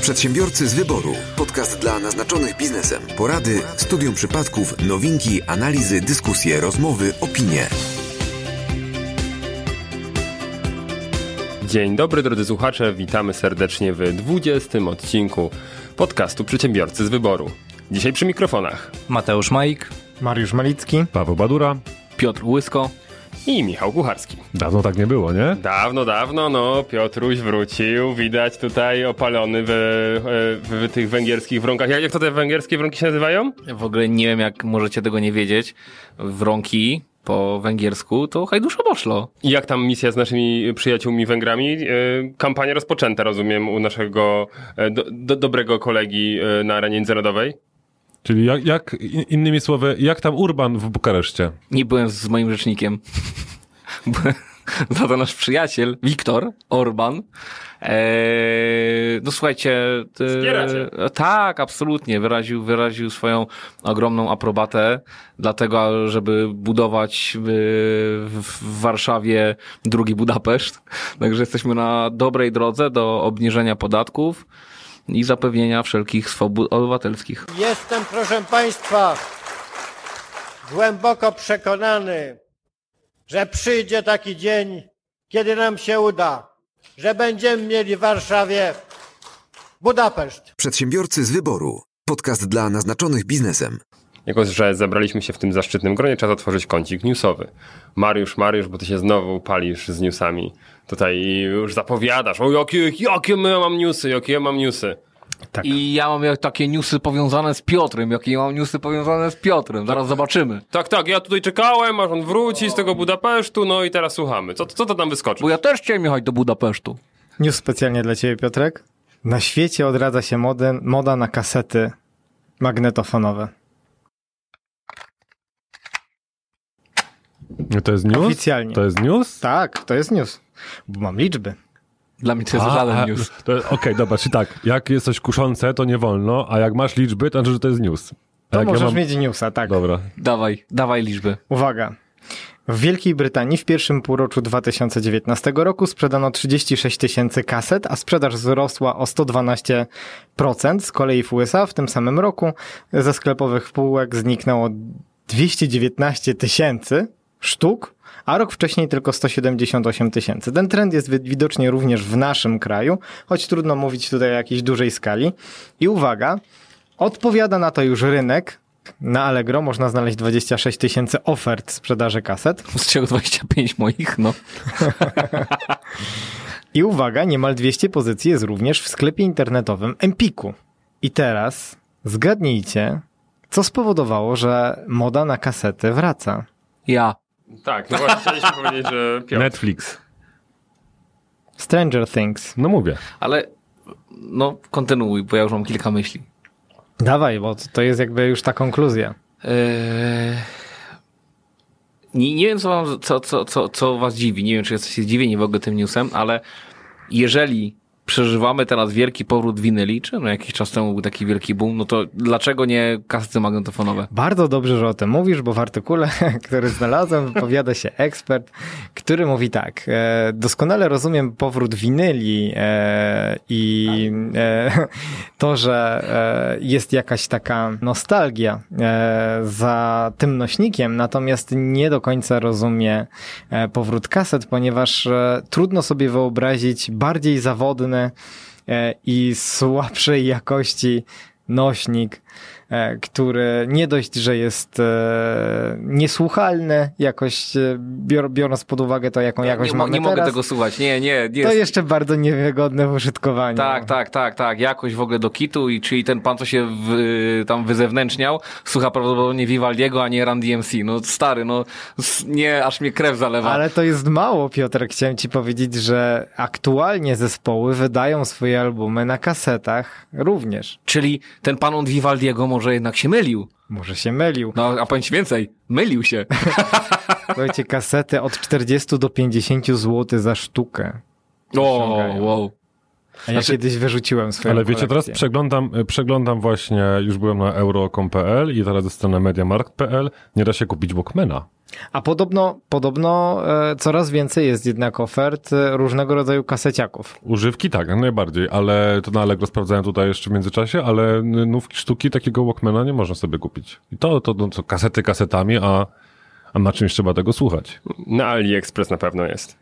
Przedsiębiorcy z wyboru. Podcast dla naznaczonych biznesem. Porady, studium przypadków, nowinki, analizy, dyskusje, rozmowy, opinie. Dzień dobry drodzy słuchacze, witamy serdecznie w 20 odcinku podcastu Przedsiębiorcy z wyboru. Dzisiaj przy mikrofonach Mateusz Majk, Mariusz Malicki. Paweł Badura. Piotr Łysko. I Michał Kucharski. Dawno tak nie było, nie? Dawno, dawno, no, Piotruś wrócił, widać tutaj opalony w, w, w tych węgierskich wronkach. Jak, jak to te węgierskie wronki się nazywają? W ogóle nie wiem, jak możecie tego nie wiedzieć. Wronki po węgiersku to hajduszo poszło. I jak tam misja z naszymi przyjaciółmi Węgrami? E, Kampania rozpoczęta, rozumiem, u naszego e, do, do, dobrego kolegi e, na arenie międzynarodowej. Czyli jak, jak, innymi słowy, jak tam Urban w Bukareszcie? Nie byłem z moim rzecznikiem. Byłem- Za to nasz przyjaciel, Wiktor Orban. Eee, no słuchajcie. e, Wspieracie. tak, absolutnie. Wyraził, wyraził swoją ogromną aprobatę, dlatego, żeby budować w, w Warszawie drugi Budapeszt. Także jesteśmy na dobrej drodze do obniżenia podatków i zapewnienia wszelkich swobód obywatelskich. Jestem, proszę Państwa, głęboko przekonany, że przyjdzie taki dzień, kiedy nam się uda, że będziemy mieli w Warszawie Budapeszt. Przedsiębiorcy z wyboru. Podcast dla naznaczonych biznesem. Jako, że zebraliśmy się w tym zaszczytnym gronie, czas otworzyć kącik newsowy. Mariusz, Mariusz, bo ty się znowu palisz z newsami. Tutaj już zapowiadasz, o jakie, jakie ja mam newsy, jakie ja mam newsy. Tak. I ja mam takie newsy powiązane z Piotrem, jakie ja mam newsy powiązane z Piotrem. Zaraz zobaczymy. Tak, tak, ja tutaj czekałem, aż on wróci z tego Budapesztu, no i teraz słuchamy. Co, co to tam wyskoczy? Bo ja też chciałem jechać do Budapesztu. News specjalnie dla Ciebie, Piotrek. Na świecie odradza się modę, moda na kasety magnetofonowe. To jest news? Oficjalnie. To jest news? Tak, to jest news. Bo mam liczby. Dla mnie to jest A, żaden news. Okej, dobra, czyli tak, jak jest coś kuszące, to nie wolno, a jak masz liczby, to znaczy, że to jest news. A To możesz ja mam... mieć newsa, tak. Dobra. Dawaj, dawaj liczby. Uwaga. W Wielkiej Brytanii w pierwszym półroczu 2019 roku sprzedano 36 tysięcy kaset, a sprzedaż wzrosła o 112%. Z kolei w USA w tym samym roku ze sklepowych półek zniknęło 219 tysięcy sztuk, a rok wcześniej tylko 178 tysięcy. Ten trend jest wi- widocznie również w naszym kraju, choć trudno mówić tutaj o jakiejś dużej skali. I uwaga, odpowiada na to już rynek. Na Allegro można znaleźć 26 tysięcy ofert sprzedaży kaset. Z czego 25 moich, no. I uwaga, niemal 200 pozycji jest również w sklepie internetowym Empiku. I teraz zgadnijcie, co spowodowało, że moda na kasety wraca. Ja. Tak, no właśnie chcieliśmy powiedzieć, że Piotr. Netflix. Stranger Things. No mówię. Ale, no, kontynuuj, bo ja już mam kilka myśli. Dawaj, bo to jest jakby już ta konkluzja. Eee... Nie, nie wiem, co, wam, co, co, co, co was dziwi. Nie wiem, czy jesteście zdziwieni w ogóle tym newsem, ale jeżeli przeżywamy teraz wielki powrót winyli, czy no jakiś czas temu był taki wielki boom, no to dlaczego nie kasety magnetofonowe? Bardzo dobrze, że o tym mówisz, bo w artykule, który znalazłem, wypowiada się ekspert, który mówi tak. E, doskonale rozumiem powrót winyli e, i e, to, że e, jest jakaś taka nostalgia e, za tym nośnikiem, natomiast nie do końca rozumie e, powrót kaset, ponieważ trudno sobie wyobrazić bardziej zawodny e, i słabszej jakości nośnik, e, który nie dość, że jest e, niesłuchalny, jakoś e, bior, biorąc pod uwagę to, jaką jakość nie, mo- mamy nie mogę teraz, tego słuchać. Nie, nie, nie. to jeszcze bardzo niewygodne w użytkowaniu. Tak, tak, tak, tak. Jakość w ogóle do kitu i czyli ten pan, co się w, tam wyzewnętrzniał, słucha prawdopodobnie Vivaldiego, a nie Run DMC. No stary, no nie, aż mnie krew zalewa. Ale to jest mało, Piotr. Chciałem ci powiedzieć, że aktualnie zespoły wydają swoje albumy na kasetach również. Czyli ten pan od Vivaldiego może jednak się mylił. Może się mylił. No, a powiem ci więcej, mylił się. Słuchajcie, kasety od 40 do 50 zł za sztukę. O, wow. A ja kiedyś wyrzuciłem swoją Ale wiecie, teraz przeglądam, przeglądam właśnie, już byłem na euro.com.pl i teraz jest strona mediamarkt.pl, nie da się kupić Walkmana. A podobno, podobno e, coraz więcej jest jednak ofert e, różnego rodzaju kaseciaków. Używki tak, najbardziej, ale to na Allegro sprawdzałem tutaj jeszcze w międzyczasie, ale nówki sztuki takiego Walkmana nie można sobie kupić. I to, to, to co, kasety kasetami, a, a na czymś trzeba tego słuchać. Na AliExpress na pewno jest.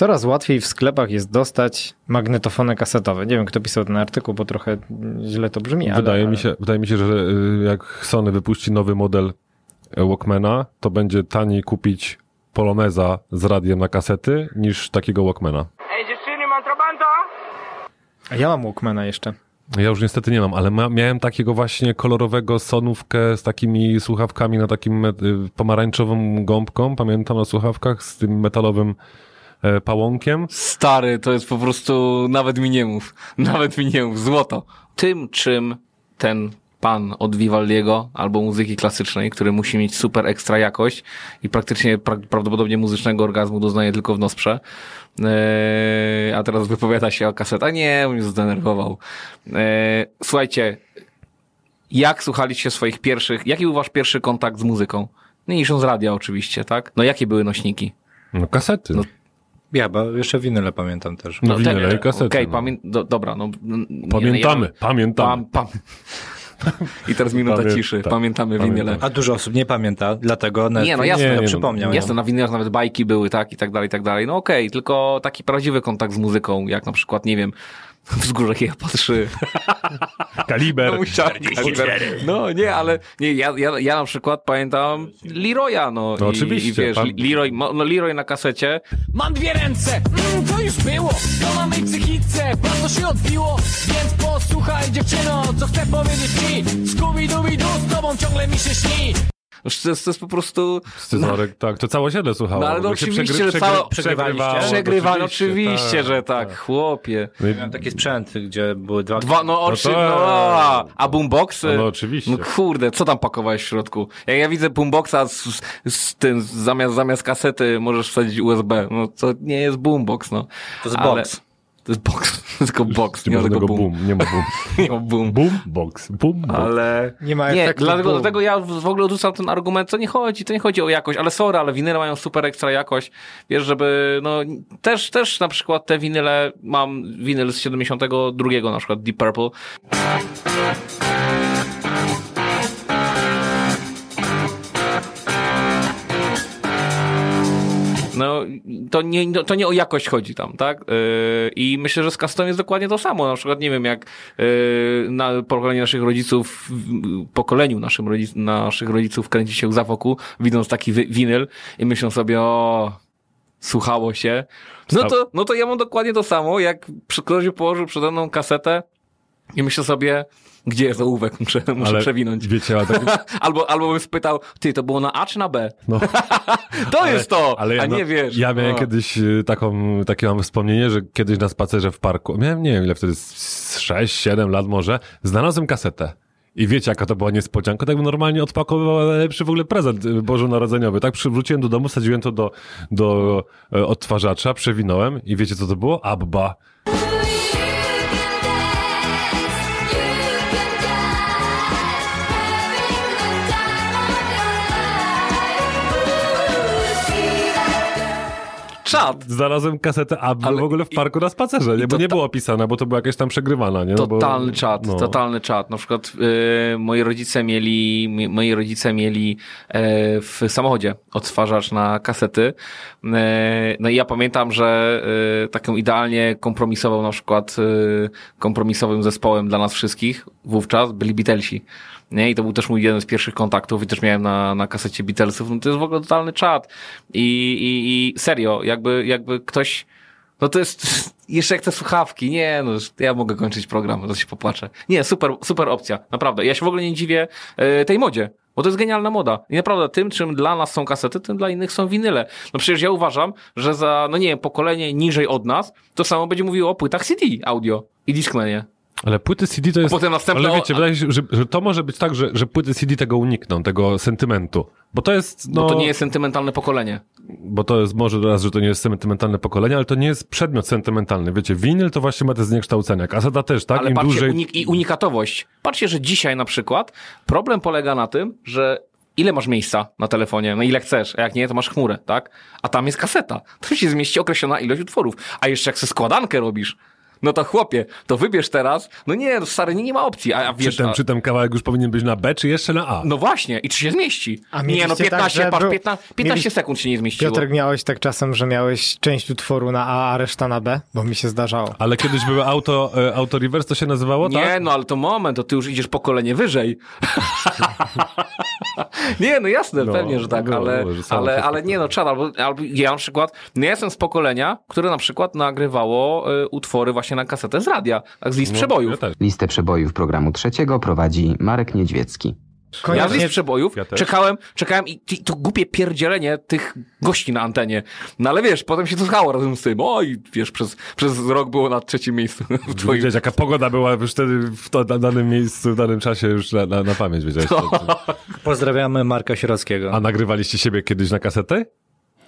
Coraz łatwiej w sklepach jest dostać magnetofony kasetowe. Nie wiem, kto pisał ten artykuł, bo trochę źle to brzmi. ale, wydaje, ale... Mi się, wydaje mi się, że y, jak Sony wypuści nowy model e, Walkmana, to będzie taniej kupić Poloneza z radiem na kasety niż takiego Walkmana. Ej dziewczyny, mam trabanta? A ja mam Walkmana jeszcze. Ja już niestety nie mam, ale ma, miałem takiego właśnie kolorowego sonówkę z takimi słuchawkami na takim y, pomarańczową gąbką, pamiętam na słuchawkach z tym metalowym pałąkiem. Stary, to jest po prostu, nawet mi nie mów, nawet mi nie mów, złoto. Tym, czym ten pan od Vivaldiego albo muzyki klasycznej, który musi mieć super ekstra jakość i praktycznie pra prawdopodobnie muzycznego orgazmu doznaje tylko w nosprze, eee, a teraz wypowiada się o kasetach. Nie, mnie zdenerwował. Eee, słuchajcie, jak słuchaliście swoich pierwszych, jaki był wasz pierwszy kontakt z muzyką? No niż z radia oczywiście, tak? No jakie były nośniki? No kasety. No, Ja, bo jeszcze winyle pamiętam też. No, winyle i kasety. Okej, no. pamię- do, dobra, no. n- nie, Pamiętamy, ja- pamiętamy. Pam, pam. I teraz minuta Pamię- ciszy. tak, Pamiętamy pamiętam. winyle. A dużo osób nie pamięta, dlatego Nie, no jasne, Nie, nie, no, przypomniał. Jasne, na winylach nawet bajki były, tak, i tak dalej, i tak dalej. No okej, tylko taki prawdziwy kontakt z muzyką, jak na przykład, nie wiem, Wzgórze Kija patrzy. Kaliber. No, musiałem, no nie, ale nie, ja, ja, ja na przykład pamiętam Leroya, no. No i, oczywiście, I wiesz, pan- Leroy, no Leroy na kasecie. Mam dwie ręce, mm, to już było To na mej psychice, bardzo się odbiło Więc posłuchaj dziewczyno, co chcę powiedzieć ci Scooby-Dooby-Doo, z tobą ciągle mi się śni No, To jest, to jest po prostu... Scyzoryk, tak, to całe siedle słuchało. No, ale no oczywiście, przegry- że przegry- całe- przegrywało. Przegrywanie, oczywiście, że tak, chłopie. No i- Miałem taki sprzęt, gdzie były dwa... Dwa, no oczy, to- no, a, a boomboxy? No, no oczywiście. No kurde, co tam pakowałeś w środku? Jak ja widzę boomboxa z, z tym, zamiast, zamiast kasety możesz wsadzić USB, no to nie jest boombox, no. To jest Ale- box. To jest box, to jest tylko box, Nie ma tego boom. boom, nie ma boom. Nie ma boom. Boom box, boom box. Ale... Nie ma Nie, efektu dlatego, boom. dlatego ja w ogóle odrzucam ten argument, to nie chodzi, to nie chodzi o jakość, ale sorry, ale winyle mają super ekstra jakość, wiesz, żeby, no, też, też na przykład te winyle, mam winyl z 72 na przykład Deep Purple, No, to nie, no, to nie o jakość chodzi tam, tak? Yy, I myślę, że z custom jest dokładnie to samo. Na przykład, nie wiem, jak yy, na pokoleniu naszych rodziców, pokoleniu naszym rodzic, naszych rodziców kręci się za wokół, widząc taki winyl i myślą sobie, o, słuchało się. No to, no to ja mam dokładnie to samo, jak ktoś położył przede mną kasetę i myślę sobie, gdzie jest ołówek, muszę, muszę Ale przewinąć. Wiecie, ale tak, albo, albo bym spytał, ty, to było na A czy na B? no, To jest to, ale ja, a nie no, wiesz. Ja miałem O. kiedyś y, taką, takie mam wspomnienie, że kiedyś na spacerze w parku, miałem nie wiem ile wtedy, 6-7 lat może, znalazłem kasetę. I wiecie, jaka to była niespodzianka? Tak bym normalnie odpakowywał najlepszy w ogóle prezent y, bożonarodzeniowy. Tak przywróciłem do domu, sadziłem to do, do e, odtwarzacza, przewinąłem i wiecie, co to było? Abba. Czad. Znalazłem kasetę Abby Ale w ogóle w parku na spacerze, nie? Bo nie ta- było opisane, bo to była jakaś tam przegrywana, nie? No bo- Totalny czat, no. totalny czat. Na przykład y, moi rodzice mieli, mi- moi rodzice mieli e, w samochodzie odtwarzacz na kasety. E, no i ja pamiętam, że e, taką idealnie kompromisową na przykład kompromisowym zespołem dla nas wszystkich wówczas byli Beatlesi. Nie? I to był też mój jeden z pierwszych kontaktów i też miałem na, na kasecie Beatlesów. No to jest w ogóle totalny czat. I, i, i serio, jakby, jakby ktoś no to jest jeszcze jak te słuchawki. Nie, no ja mogę kończyć program, to się popłaczę. Nie, super, super opcja, naprawdę. Ja się w ogóle nie dziwię e, tej modzie. Bo to jest genialna moda. I naprawdę tym, czym dla nas są kasety, tym dla innych są winyle. No przecież ja uważam, że za, no nie wiem, pokolenie niżej od nas, to samo będzie mówiło o płytach CD audio i Discmanie. Ale płyty CD to jest... potem następne Ale wiecie, wydaje się, że, że to może być tak, że, że płyty CD tego unikną, tego sentymentu. Bo to jest, no... Bo to nie jest sentymentalne pokolenie. bo to jest może raz, że to nie jest sentymentalne pokolenie, ale to nie jest przedmiot sentymentalny. Wiecie, winyl to właśnie ma te zniekształcenia. Kaseta też, tak? Ale Im patrzcie, dłużej... unik- i unikatowość. Patrzcie, że dzisiaj na przykład problem polega na tym, że ile masz miejsca na telefonie, no ile chcesz, a jak nie, to masz chmurę, tak? A tam jest kaseta. Tam się zmieści określona ilość utworów. A jeszcze jak sobie składankę robisz, no to chłopie, to wybierz teraz, no nie, no stary, nie, nie ma opcji, a, a Czy wiesz... ten, a, czy ten kawałek już powinien być na B, czy jeszcze na A? no właśnie, i czy się zmieści? A nie, no 15, tak, patrz, był- 15, 15 mieli- sekund się nie zmieściło. Piotrek, miałeś tak czasem, że miałeś część utworu na A, a reszta na B? Bo mi się zdarzało. Ale kiedyś były auto, e, auto reverse, to się nazywało, Nie, tak? no ale to moment, to ty już idziesz pokolenie wyżej. nie, no jasne, No, pewnie, że tak, było, ale, było, że ale, ale nie no, czad, albo, albo ja na przykład, no ja jestem z pokolenia, które na przykład nagrywało y, utwory właśnie na kasetę z radia, tak z list No, przebojów. Ja. Listę przebojów programu trzeciego prowadzi Marek Niedźwiecki. Ja z Koniecznie list przebojów Ja czekałem, czekałem i, i to głupie pierdzielenie tych gości na antenie. No ale wiesz, potem się to słuchało razem z tym. Oj, wiesz, przez, przez rok było na trzecim miejscu w twoim Wiedziałeś, jaka pogoda była już wtedy w to, na danym miejscu, w danym czasie już na, na, na pamięć wiedziałeś. Pozdrawiamy Marka Sierockiego. A nagrywaliście siebie kiedyś na kasetę?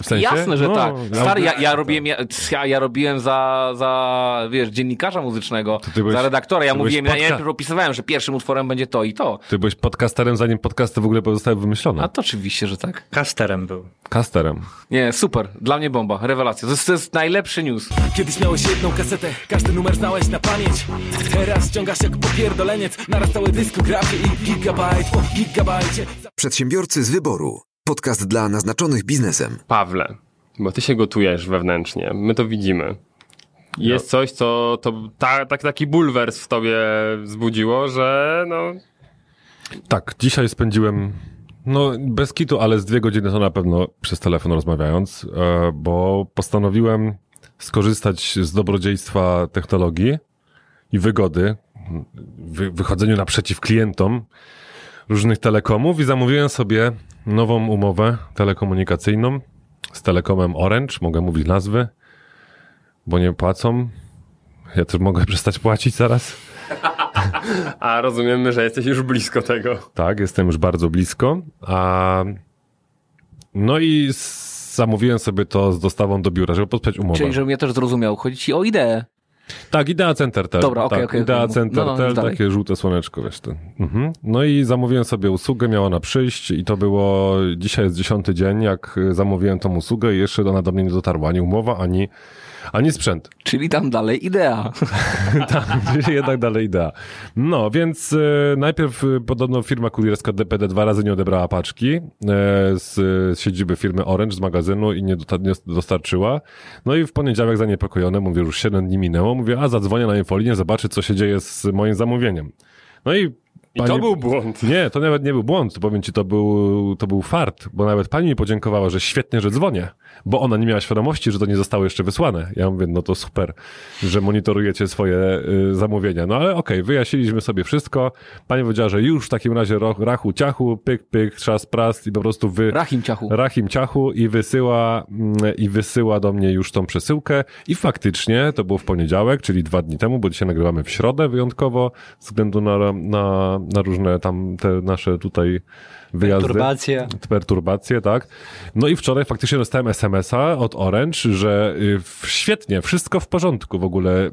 W sensie? Jasne, że No, tak. ja- Stary, ja, ja robiłem, ja, ja, ja robiłem za, za, wiesz, dziennikarza muzycznego, byłeś- za redaktora. Ja mówiłem, ja podca- najpierw opisywałem, że pierwszym utworem będzie to i to. Ty byłeś podcasterem, zanim podcasty w ogóle zostały wymyślone. A to oczywiście, że tak. Casterem był. Casterem. Nie, super. Dla mnie bomba. Rewelacja. To jest, to jest najlepszy news. Kiedyś miałeś jedną kasetę, każdy numer znałeś na pamięć Teraz ściągasz jak popierdoleniec Naraz całe dyskografy i gigabajt po gigabajcie Przedsiębiorcy z wyboru. Podcast dla naznaczonych biznesem. Pawle, bo ty się gotujesz wewnętrznie, my to widzimy. Jest coś, co to ta, tak, taki bulwers w tobie wzbudziło, że no, Tak, dzisiaj spędziłem, no bez kitu, ale z dwie godziny to na pewno przez telefon rozmawiając, e, bo postanowiłem skorzystać z dobrodziejstwa technologii i wygody, wy, wychodzeniu naprzeciw klientom różnych telekomów i zamówiłem sobie nową umowę telekomunikacyjną z Telekomem Orange, mogę mówić nazwy, bo nie płacą. Ja też mogę przestać płacić zaraz. a rozumiemy, że jesteś już blisko tego. Tak, jestem już bardzo blisko. A... No i zamówiłem sobie to z dostawą do biura, żeby podpisać umowę. Czyli, żebym ja też zrozumiał. Chodzi ci o ideę. Tak, Idea Center Tel. Dobra, okej, tak, okej, Idea okej. Center No, no, Tel, już dalej. takie żółte słoneczko, wiesz ten. Mhm. No i zamówiłem sobie usługę, miała ona przyjść i to było, dzisiaj jest dziesiąty dzień, jak zamówiłem tą usługę i jeszcze ona do mnie nie dotarła, ani umowa, ani, ani sprzęt. Czyli tam dalej idea. tak, jednak dalej idea. No, więc e, najpierw e, podobno firma kurierska DPD dwa razy nie odebrała paczki e, z, z siedziby firmy Orange, z magazynu i nie, dota- nie dostarczyła. No i w poniedziałek zaniepokojony, mówię, już 7 dni minęło, mówię, a zadzwonię na infolinię, zobaczę, co się dzieje z moim zamówieniem. No i I to był błąd. nie, to nawet nie był błąd, powiem ci, to był, to był fart, bo nawet pani mi podziękowała, że świetnie, że dzwonię, bo ona nie miała świadomości, że to nie zostało jeszcze wysłane. Ja mówię, no to super, że monitorujecie swoje y, zamówienia. No ale okej, wyjaśniliśmy sobie wszystko. Pani powiedziała, że już w takim razie ro, rachu ciachu, pyk, pyk, trzas, prast i po prostu wy... Rahim ciachu. Rahim ciachu i wysyła, mm, i wysyła do mnie już tą przesyłkę i faktycznie to było w poniedziałek, czyli dwa dni temu, bo dzisiaj nagrywamy w środę wyjątkowo, ze względu na, na, na różne tam te nasze tutaj wyjazdy. Perturbacje. Perturbacje, tak. No i wczoraj faktycznie dostałem SMS-a od Orange, że y, świetnie, wszystko w porządku w ogóle.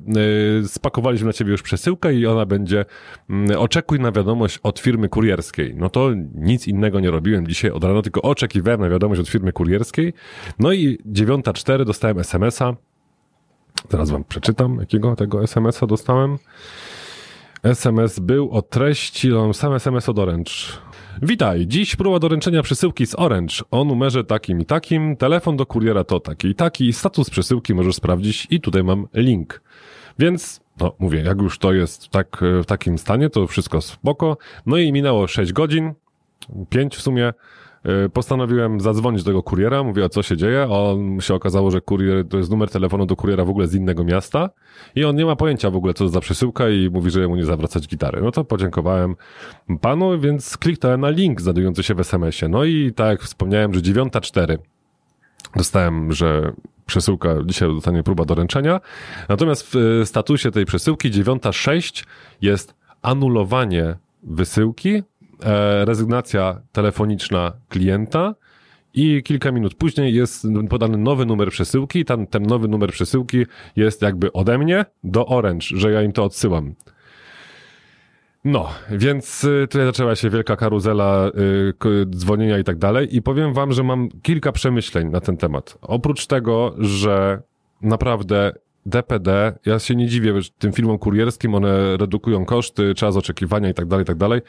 Y, Spakowaliśmy na ciebie już przesyłkę i ona będzie, mm, oczekuj na wiadomość od firmy kurierskiej. No to nic innego nie robiłem dzisiaj od rana, tylko oczekiwałem na wiadomość od firmy kurierskiej. No i 9.04 dostałem SMS-a. Teraz wam przeczytam, jakiego tego SMS-a dostałem. SMS był o treści, sam SMS od Orange. Witaj, dziś próba doręczenia przesyłki z Orange o numerze takim i takim, telefon do kuriera to taki i taki, status przesyłki możesz sprawdzić i tutaj mam link. Więc, no mówię, jak już to jest tak, w takim stanie, to wszystko spoko. No i minęło 6 godzin, 5 w sumie, postanowiłem zadzwonić do tego kuriera, mówię, a co się dzieje, on się okazało, że kurier, to jest numer telefonu do kuriera w ogóle z innego miasta i on nie ma pojęcia w ogóle, co to za przesyłka i mówi, że mu nie zawracać gitary. No to podziękowałem panu, więc kliknąłem na link znajdujący się w SMS-ie. No i tak jak wspomniałem, że 9.04 dostałem, że przesyłka dzisiaj dostanie próba doręczenia. Natomiast w e, statusie tej przesyłki 9.6 jest anulowanie wysyłki, e, rezygnacja telefoniczna klienta i kilka minut później jest podany nowy numer przesyłki. Ten, ten nowy numer przesyłki jest jakby ode mnie do Orange, że ja im to odsyłam. No, więc y, tutaj zaczęła się wielka karuzela y, k- dzwonienia i tak dalej i powiem wam, że mam kilka przemyśleń na ten temat. Oprócz tego, że naprawdę DPD, ja się nie dziwię tym firmom kurierskim, one redukują koszty, czas oczekiwania i tak dalej, i tak dalej.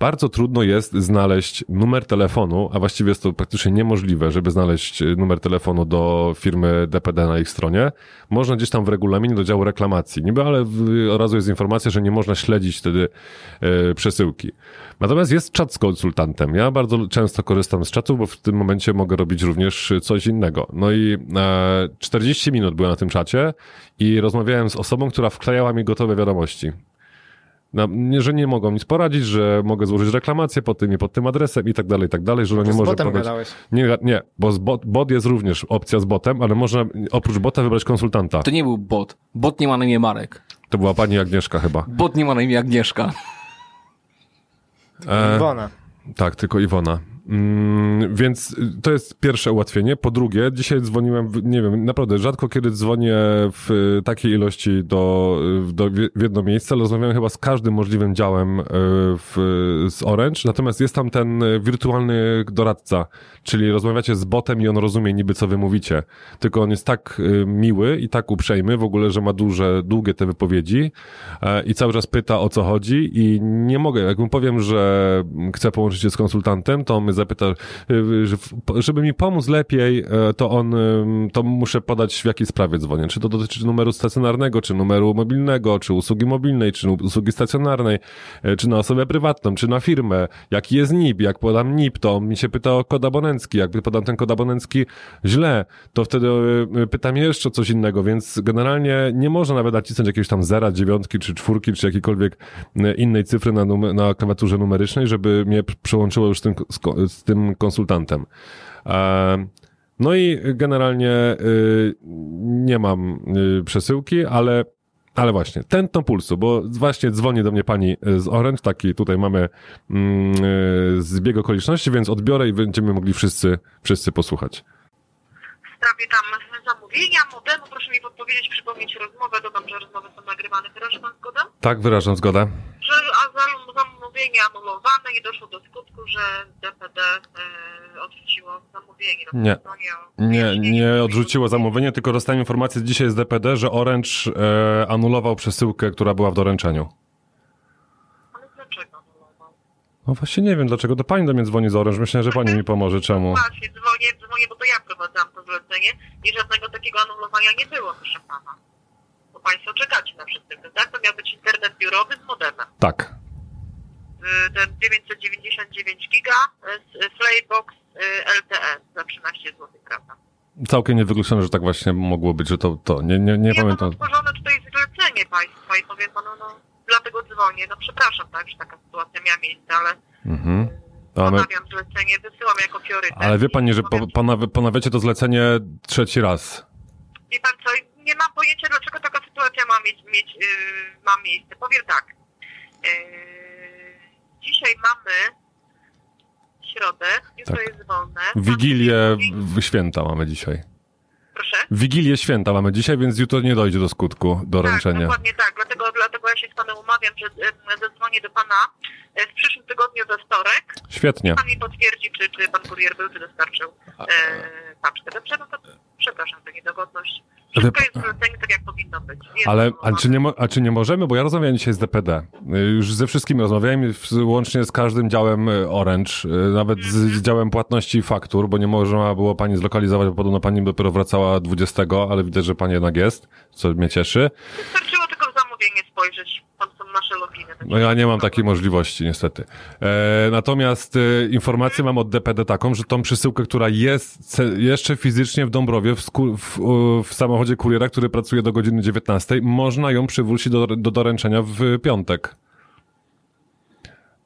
Bardzo trudno jest znaleźć numer telefonu, a właściwie jest to praktycznie niemożliwe, żeby znaleźć y, numer telefonu do firmy DPD na ich stronie. Można gdzieś tam w regulaminie do działu reklamacji. Niby, ale od razu jest informacja, że nie można śledzić wtedy e, przesyłki. Natomiast jest czat z konsultantem. Ja bardzo często korzystam z czatu, bo w tym momencie mogę robić również coś innego. No i e, 40 minut byłem na tym czacie i rozmawiałem z osobą, która wklejała mi gotowe wiadomości. Na, nie, że nie mogą nic poradzić, że mogę złożyć reklamację pod tym i pod tym adresem i tak dalej, i tak dalej, że ona nie Z może botem podać... gadałeś. Nie, nie, bo z bot, bot jest również opcja z botem, ale można oprócz bota wybrać konsultanta. To nie był bot. Bot nie ma na imię Marek. To była pani Agnieszka chyba. Bot nie ma na imię Agnieszka. E, Iwona. Tak, tylko Iwona. Mm, więc y, to jest pierwsze ułatwienie. Po drugie, dzisiaj dzwoniłem, nie wiem, naprawdę rzadko kiedy dzwonię w y, takiej ilości do, y, do, w jedno miejsce, ale rozmawiałem chyba z każdym możliwym działem w, z Orange, natomiast jest tam ten wirtualny doradca, czyli rozmawiacie z botem i on rozumie niby co wy mówicie, tylko on jest tak miły i tak uprzejmy w ogóle, że ma duże, długie te wypowiedzi e, i cały czas pyta o co chodzi. I nie mogę, jak mu powiem, że chcę połączyć się z konsultantem, to on zapyta, y, żeby mi pomóc lepiej, e, to on, ym, to muszę podać w jakiej sprawie dzwonię. Czy to dotyczy numeru stacjonarnego, czy numeru mobilnego, czy usługi mobilnej, czy usługi stacjonarnej, czy na osobę prywatną, czy na firmę, jaki jest NIP, jak podam NIP, to mi się pyta o kod abonencki, jak podam ten kod abonencki źle, to wtedy pytam jeszcze o coś innego, więc generalnie nie można nawet nacisnąć jakiegoś tam zera, dziewiątki, czy czwórki, czy jakiejkolwiek innej cyfry na, numer, na klawiaturze numerycznej, żeby mnie przełączyło już tym, z, tym konsultantem. E, no i generalnie y, nie mam y, przesyłki, ale, ale właśnie, tętno pulsu, bo właśnie dzwoni do mnie pani z Orange, taki tutaj mamy mm, y, zbieg okoliczności, więc odbiorę i będziemy mogli wszyscy, wszyscy posłuchać. w sprawie tam zamówienia, modemu. Proszę mi podpowiedzieć, przypomnieć rozmowę. Dodam, że rozmowy są nagrywane. Wyraża pan zgodę? Tak, wyrażam zgodę. Zamówienie anulowane i doszło do skutku, że DPD e, odrzuciło zamówienie. Na Nie. Nie, nie odrzuciło zamówienie, tylko dostałem informację dzisiaj z DPD, że Orange e, anulował przesyłkę, która była w doręczeniu. Ale dlaczego anulował? No właśnie nie wiem, dlaczego to pani do mnie dzwoni z Orange. Myślę, że pani mi pomoże. Czemu? Właśnie, dzwonię, dzwonię, bo to ja prowadzałam to zlecenie i żadnego takiego anulowania nie było, proszę pana. Bo państwo czekacie na przesyłkę, tak? To miał być internet biurowy z modemem. Tak. Y, ten 999 giga y, z Flaybox y, LTE za 13 zł, prawda? Całkiem niewykluczone, że tak właśnie mogło być, że to, to. Nie, nie, nie ja pamiętam. mam otworzone tutaj zlecenie państwa i powiem panu, no dlatego dzwonię. No przepraszam, tak, że taka sytuacja miała miejsce, ale Mhm. Ale, ponawiam zlecenie, wysyłam jako priorytet. ale wie pani, że po, ponaw- ponawiacie to zlecenie trzeci raz. Wie pan co, nie mam pojęcia, dlaczego taka sytuacja ma mieć, mieć yy, ma miejsce. Powiem tak. Yy, dzisiaj mamy środę, jutro Tak. jest wolne. Wigilię święta mamy dzisiaj. Proszę? Wigilię święta mamy dzisiaj, więc jutro nie dojdzie do skutku doręczenia. Tak, dokładnie tak. Dlatego, dlatego ja się z panem umawiam, że zadzwonię do pana e, w przyszłym tygodniu we wtorek. Świetnie. Pan mi potwierdzi, czy, czy pan kurier był, czy dostarczył e, paczkę. Dobrze? No to przepraszam za niedogodność. Wszystko jest w tak, jak powinno być. Jest Ale, czy, nie, a czy nie możemy? Bo ja rozmawiałem dzisiaj z DPD. Y, Już ze wszystkimi rozmawiałem, łącznie z każdym działem y, Orange, y, nawet z, działem płatności i faktur, bo nie można było pani zlokalizować, bo podobno pani dopiero wracała 20, ale widzę, że pani jednak jest, co mnie cieszy. Wystarczyło tylko w zamówienie spojrzeć. Są nasze loginy. No ja nie mam takiej możliwości, niestety. E, natomiast e, informację mam od DPD taką, że tą przesyłkę, która jest ce- jeszcze fizycznie w Dąbrowie, w, w, w samochodzie kuriera, który pracuje do godziny 19, można ją przywrócić do, do doręczenia w piątek.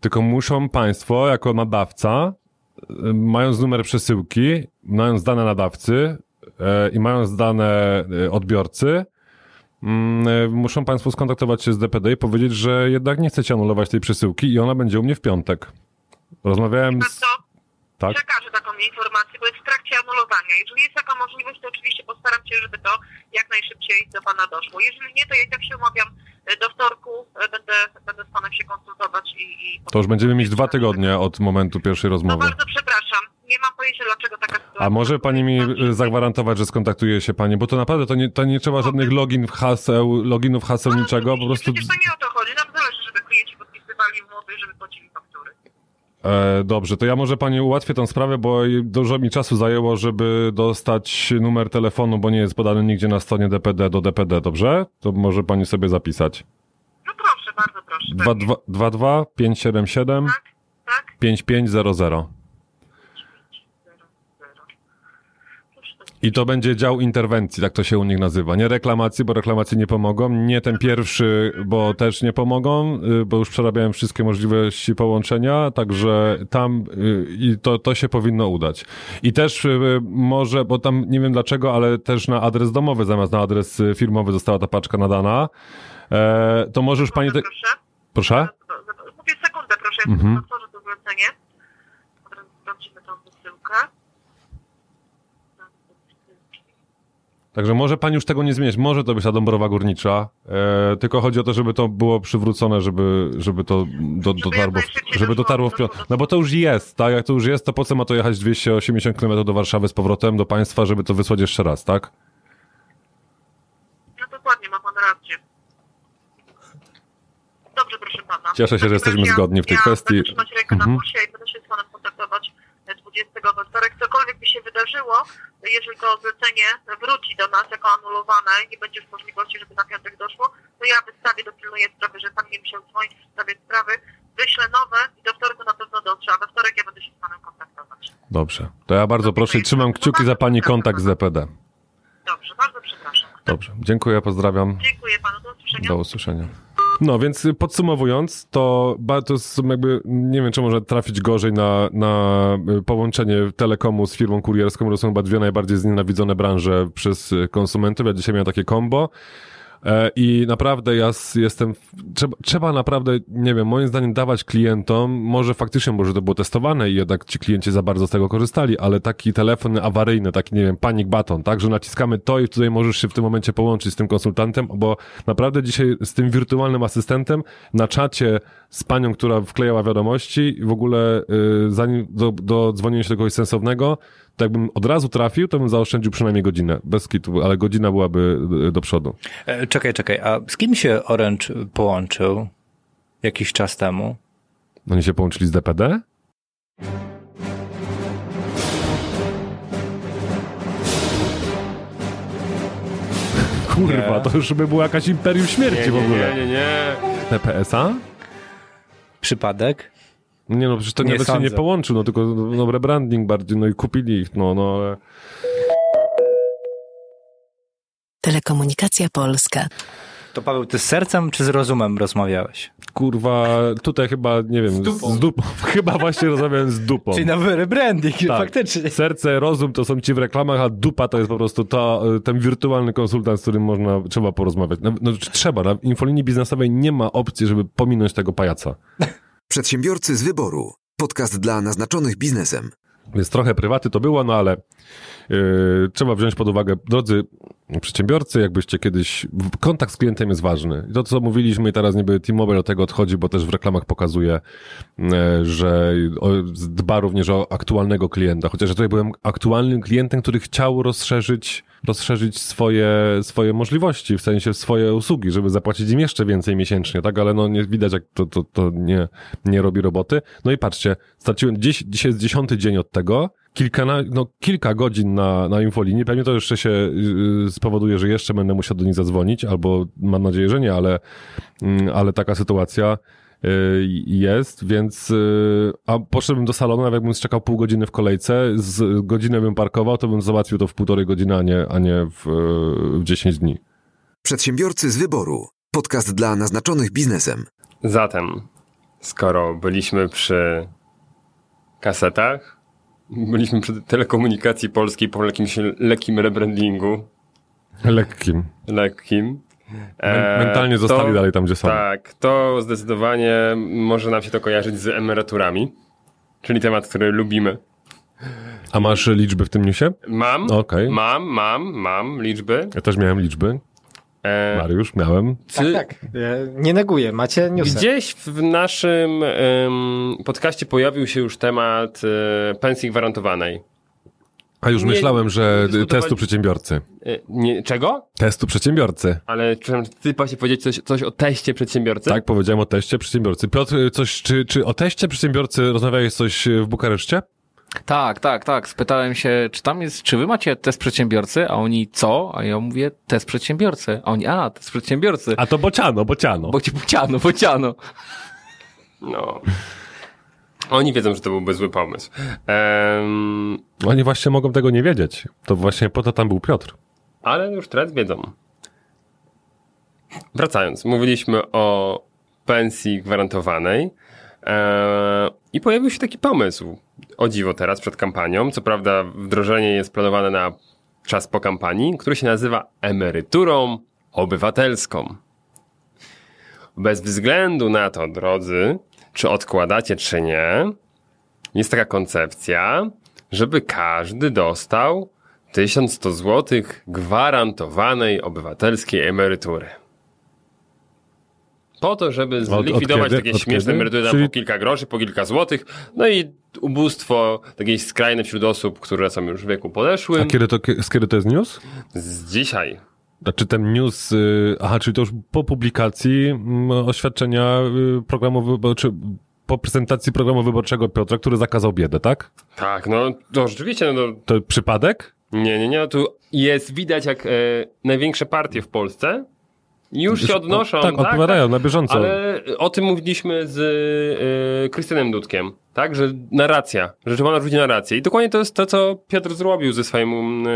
Tylko muszą państwo, jako nadawca, y, mając numer przesyłki, mając dane nadawcy e, i mając dane e, odbiorcy, e, muszą Państwo skontaktować się z DPD i powiedzieć, że jednak nie chcecie anulować tej przesyłki i ona będzie u mnie w piątek. Rozmawiałem z... Tak? przekażę taką informację, bo jest w trakcie anulowania. Jeżeli jest taka możliwość, to oczywiście postaram się, żeby to jak najszybciej do Pana doszło. Jeżeli nie, to ja i tak się umawiam e, do wtorku, e, będę, będę z Panem się konsultować i... i To już będziemy mieć dwa tygodnie od momentu pierwszej No rozmowy. bardzo przepraszam, nie mam pojęcia dlaczego taka sytuacja. A może pani mi zagwarantować, że skontaktuje się pani, bo to naprawdę to nie, to nie trzeba żadnych login, haseł, loginów, haseł, niczego, po prostu... Przecież to nie o to chodzi, nam zależy, żeby klienci podpisywali umowy żeby płacili faktury. E, dobrze, to ja może pani ułatwię tą sprawę, bo dużo mi czasu zajęło, żeby dostać numer telefonu, bo nie jest podany nigdzie na stronie DPD do DPD, dobrze? To może pani sobie zapisać. No proszę, bardzo proszę. 22 22 577 Tak, 5500. I to będzie dział interwencji, tak to się u nich nazywa. Nie reklamacji, bo reklamacje nie pomogą. Nie ten pierwszy, bo też nie pomogą, y, bo już przerabiałem wszystkie możliwości połączenia, także tam y, i to, to się powinno udać. I też y, może, bo tam nie wiem dlaczego, ale też na adres domowy zamiast na adres firmowy została ta paczka nadana. E, to może już pani... Te... Proszę? Mówię sekundę, proszę, Mhm. mhm. otworzę to zlecenie. Od razu sprawdzimy tą wysyłkę. Także może pani już tego nie zmienić. Może to być ta Dąbrowa Górnicza, e, tylko chodzi o to, żeby to było przywrócone, żeby, żeby to do, dotarło, w, żeby dotarło w piątek. No bo to już jest, tak? Jak to już jest, to po co ma to jechać 280 km do Warszawy z powrotem do państwa, żeby to wysłać jeszcze raz, tak? No dokładnie, ma pan rację. Dobrze, proszę pana. Cieszę się, że jesteśmy Ja- zgodni w tej ja kwestii. Będę trzymać rękę Mhm. na pulsie i będę się z panem kontaktować 20 we wtorek. Cokolwiek by się wydarzyło, jeżeli to zlecenie wróci do nas jako anulowane i nie będzie już możliwości, żeby na piątek doszło, to ja wystawię, dopilnuję sprawy, że pan nie musiał dzwonić w sprawie sprawy, wyślę nowe i do wtorku na pewno dotrze, a we wtorek ja będę się z panem kontaktować. Dobrze. To ja bardzo proszę i trzymam kciuki za pani kontakt z DPD. Dobrze, bardzo przepraszam. Dobrze. Dziękuję, pozdrawiam. Dziękuję panu, do usłyszenia. Do usłyszenia. No, więc podsumowując, to ba- to jest jakby, nie wiem, czy może trafić gorzej na, na y, połączenie telekomu z firmą kurierską, to są chyba dwie najbardziej znienawidzone branże przez konsumentów. Ja dzisiaj miałem takie combo. E, I naprawdę ja jestem. Trzeba, trzeba naprawdę, nie wiem, moim zdaniem dawać klientom, może faktycznie, może to było testowane i jednak ci klienci za bardzo z tego korzystali, ale taki telefon awaryjny, taki, nie wiem, panic button, tak, że naciskamy to i tutaj możesz się w tym momencie połączyć z tym konsultantem, bo naprawdę dzisiaj z tym wirtualnym asystentem na czacie z panią, która wklejała wiadomości w ogóle y, zanim do, do dzwonienia się do kogoś sensownego, to jakbym od razu trafił, to bym zaoszczędził przynajmniej godzinę, bez kitu, ale godzina byłaby y, do przodu. E, Czekaj, czekaj, a z kim się Orange połączył jakiś czas temu? Oni się połączyli z DPD? Kurwa, Nie. to już by była jakaś imperium śmierci Nie, w nie, ogóle. nie, nie, nie. TPS-a? Przypadek? Nie no, przecież to Nie nawet się nie sądzę. połączył, no tylko no, rebranding bardziej, no i kupili ich, no, no ale... Telekomunikacja Polska. To Paweł, ty z sercem czy z rozumem rozmawiałeś? Kurwa, tutaj chyba, nie wiem, z dupą. Z dupą. chyba właśnie rozmawiałem z dupą. Czyli nowy rebranding, Tak. faktycznie. Serce, rozum to są ci w reklamach, a dupa to jest po prostu to, ten wirtualny konsultant, z którym można, trzeba porozmawiać. No, no trzeba, na infolinii biznesowej nie ma opcji, żeby pominąć tego pajaca. Przedsiębiorcy z wyboru. Podcast dla naznaczonych biznesem. Więc trochę prywaty to było, no ale yy, trzeba wziąć pod uwagę, drodzy przedsiębiorcy, jakbyście kiedyś, kontakt z klientem jest ważny. I to, co mówiliśmy i teraz niby T-Mobile od tego odchodzi, bo też w reklamach pokazuje, e, że dba również o aktualnego klienta. Chociaż ja tutaj byłem aktualnym klientem, który chciał rozszerzyć, rozszerzyć swoje, swoje możliwości, w sensie swoje usługi, żeby zapłacić im jeszcze więcej miesięcznie, tak? Ale no nie widać, jak to, to, to nie, nie robi roboty. No i patrzcie, straciłem dziś, dzisiaj jest dziesiąty dzień od tego, kilka, no, kilka godzin na, na infolinii. Pewnie to jeszcze się yy, spowoduje, że jeszcze będę musiał do nich zadzwonić, albo mam nadzieję, że nie, ale, mm, ale taka sytuacja yy, jest, więc yy, a poszedłbym do salonu, nawet jakbym czekał pół godziny w kolejce, z godzinę bym parkował, to bym załatwił to w półtorej godziny, a nie, a nie w, yy, w 10 dni. Przedsiębiorcy z wyboru. Podcast dla naznaczonych biznesem. Zatem, skoro byliśmy przy kasetach, byliśmy przy telekomunikacji polskiej po jakimś lekkim rebrandingu. Lekkim. Lekkim. Men- mentalnie zostali dalej tam, gdzie są. Tak, to zdecydowanie może nam się to kojarzyć z emeryturami, czyli temat, który lubimy. A masz liczby w tym newsie? Mam, Okej. mam, mam, mam liczby. Ja też miałem liczby. E, Mariusz, miałem. czy Tak, e, nie neguję, macie newsy. Gdzieś w naszym em, podcaście pojawił się już temat e, pensji gwarantowanej. A już Nie- myślałem, że nie dyskutowali- testu przedsiębiorcy. E, nie, czego? Testu przedsiębiorcy. Ale czy ty właśnie powiedzieć coś, coś o teście przedsiębiorcy? Tak, powiedziałem o teście przedsiębiorcy. Piotr, coś, czy, czy o teście przedsiębiorcy rozmawiałeś coś w Bukareszcie? Tak, tak, tak. Spytałem się, czy tam jest, czy wy macie test przedsiębiorcy? A oni co? A ja mówię, test przedsiębiorcy. A oni, a, test przedsiębiorcy. A to bociano, bociano. Bo ci bociano, bociano. No. Oni wiedzą, że to byłby zły pomysł. Em, Oni właśnie mogą tego nie wiedzieć. To właśnie po to tam był Piotr. ale już teraz wiedzą. Wracając, mówiliśmy o pensji gwarantowanej e, i pojawił się taki pomysł. O dziwo teraz przed kampanią. Co prawda wdrożenie jest planowane na czas po kampanii, który się nazywa emeryturą obywatelską. Bez względu na to, drodzy, czy odkładacie, czy nie, jest taka koncepcja, żeby każdy dostał 1100 zł gwarantowanej obywatelskiej emerytury. Po to, żeby od zlikwidować kiedy? takie Od śmieszne kiedy? emerytury Czyli- po kilka groszy, po kilka złotych, no i ubóstwo takie skrajne wśród osób, które są już w wieku A podeszłym. kiedy to, z kiedy to jest news? Z dzisiaj. Znaczy ten news, y, aha, czyli to już po publikacji mm, oświadczenia y, programu wyborczego, po prezentacji programu wyborczego Piotra, który zakazał biedę, tak? Tak, no to rzeczywiście, no to To przypadek? Nie, nie, nie. no Tu jest widać, jak e, największe partie w Polsce już się odnoszą. tak, odpowiadają na bieżąco. Ale o tym mówiliśmy z e, Krystianem Dudkiem, tak? Że narracja, że trzeba narzucić narrację. I dokładnie to jest to, co Piotr zrobił ze swoim e,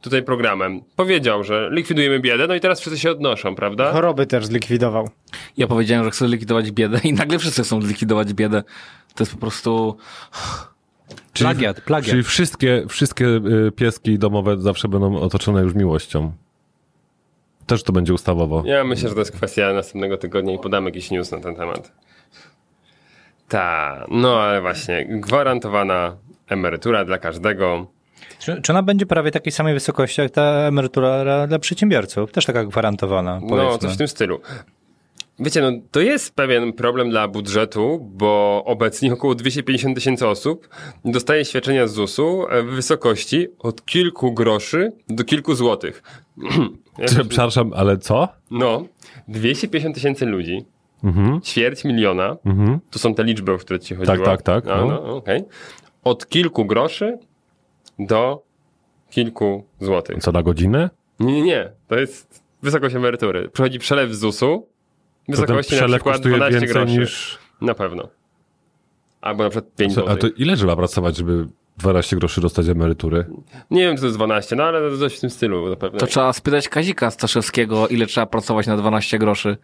tutaj programem. Powiedział, że likwidujemy biedę, no i teraz wszyscy się odnoszą, prawda? Choroby też zlikwidował. Ja powiedziałem, że chcę zlikwidować biedę i nagle wszyscy chcą zlikwidować biedę. To jest po prostu... Czyli, Plagiat, plagiat. Czyli wszystkie, wszystkie y, pieski domowe zawsze będą otoczone już miłością. Też to będzie ustawowo. Ja myślę, że to jest kwestia następnego tygodnia i podam jakiś news na ten temat. Ta, no ale właśnie, gwarantowana emerytura dla każdego. Czy, czy ona będzie prawie takiej samej wysokości jak ta emerytura dla przedsiębiorców? Też taka gwarantowana, No, powiedzmy. coś w tym stylu. Wiecie, no to jest pewien problem dla budżetu, bo obecnie około 250 tysięcy osób dostaje świadczenia z ZUS-u w wysokości od kilku groszy do kilku złotych. Przepraszam, ale co? No, 250 tysięcy ludzi, Mhm. ćwierć miliona, Mhm. to są te liczby, o które ci chodziło. tak, tak, No, no. no, okej. Od kilku groszy do kilku złotych. Co na godzinę? Nie, nie, nie. To jest wysokość emerytury. Przychodzi przelew z ZUS-u w wysokości na przykład kosztuje 12 więcej groszy. niż... Na pewno. Albo na przykład 5 Co, a to ile trzeba pracować, żeby 12 groszy dostać emerytury? Nie wiem, czy to jest 12, no ale to coś w tym stylu zapewne. To trzeba spytać Kazika Staszewskiego, ile trzeba pracować na 12 groszy.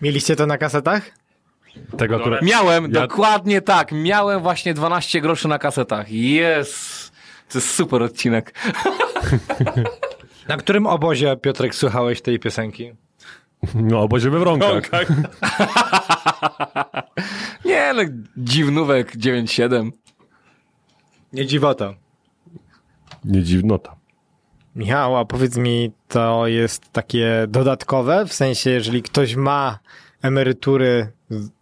Mieliście to na kasetach? Tego akurat... Miałem, Ja- dokładnie tak. Miałem właśnie 12 groszy na kasetach. Jest. To jest super odcinek. Na którym obozie, Piotrek, słuchałeś tej piosenki? No, obozie we wronkach. Tak. Nie, no, dziwnówek 9-7. Nie dziwota. Nie dziwnota. Michał, a powiedz mi, to jest takie dodatkowe? W sensie, jeżeli ktoś ma emerytury,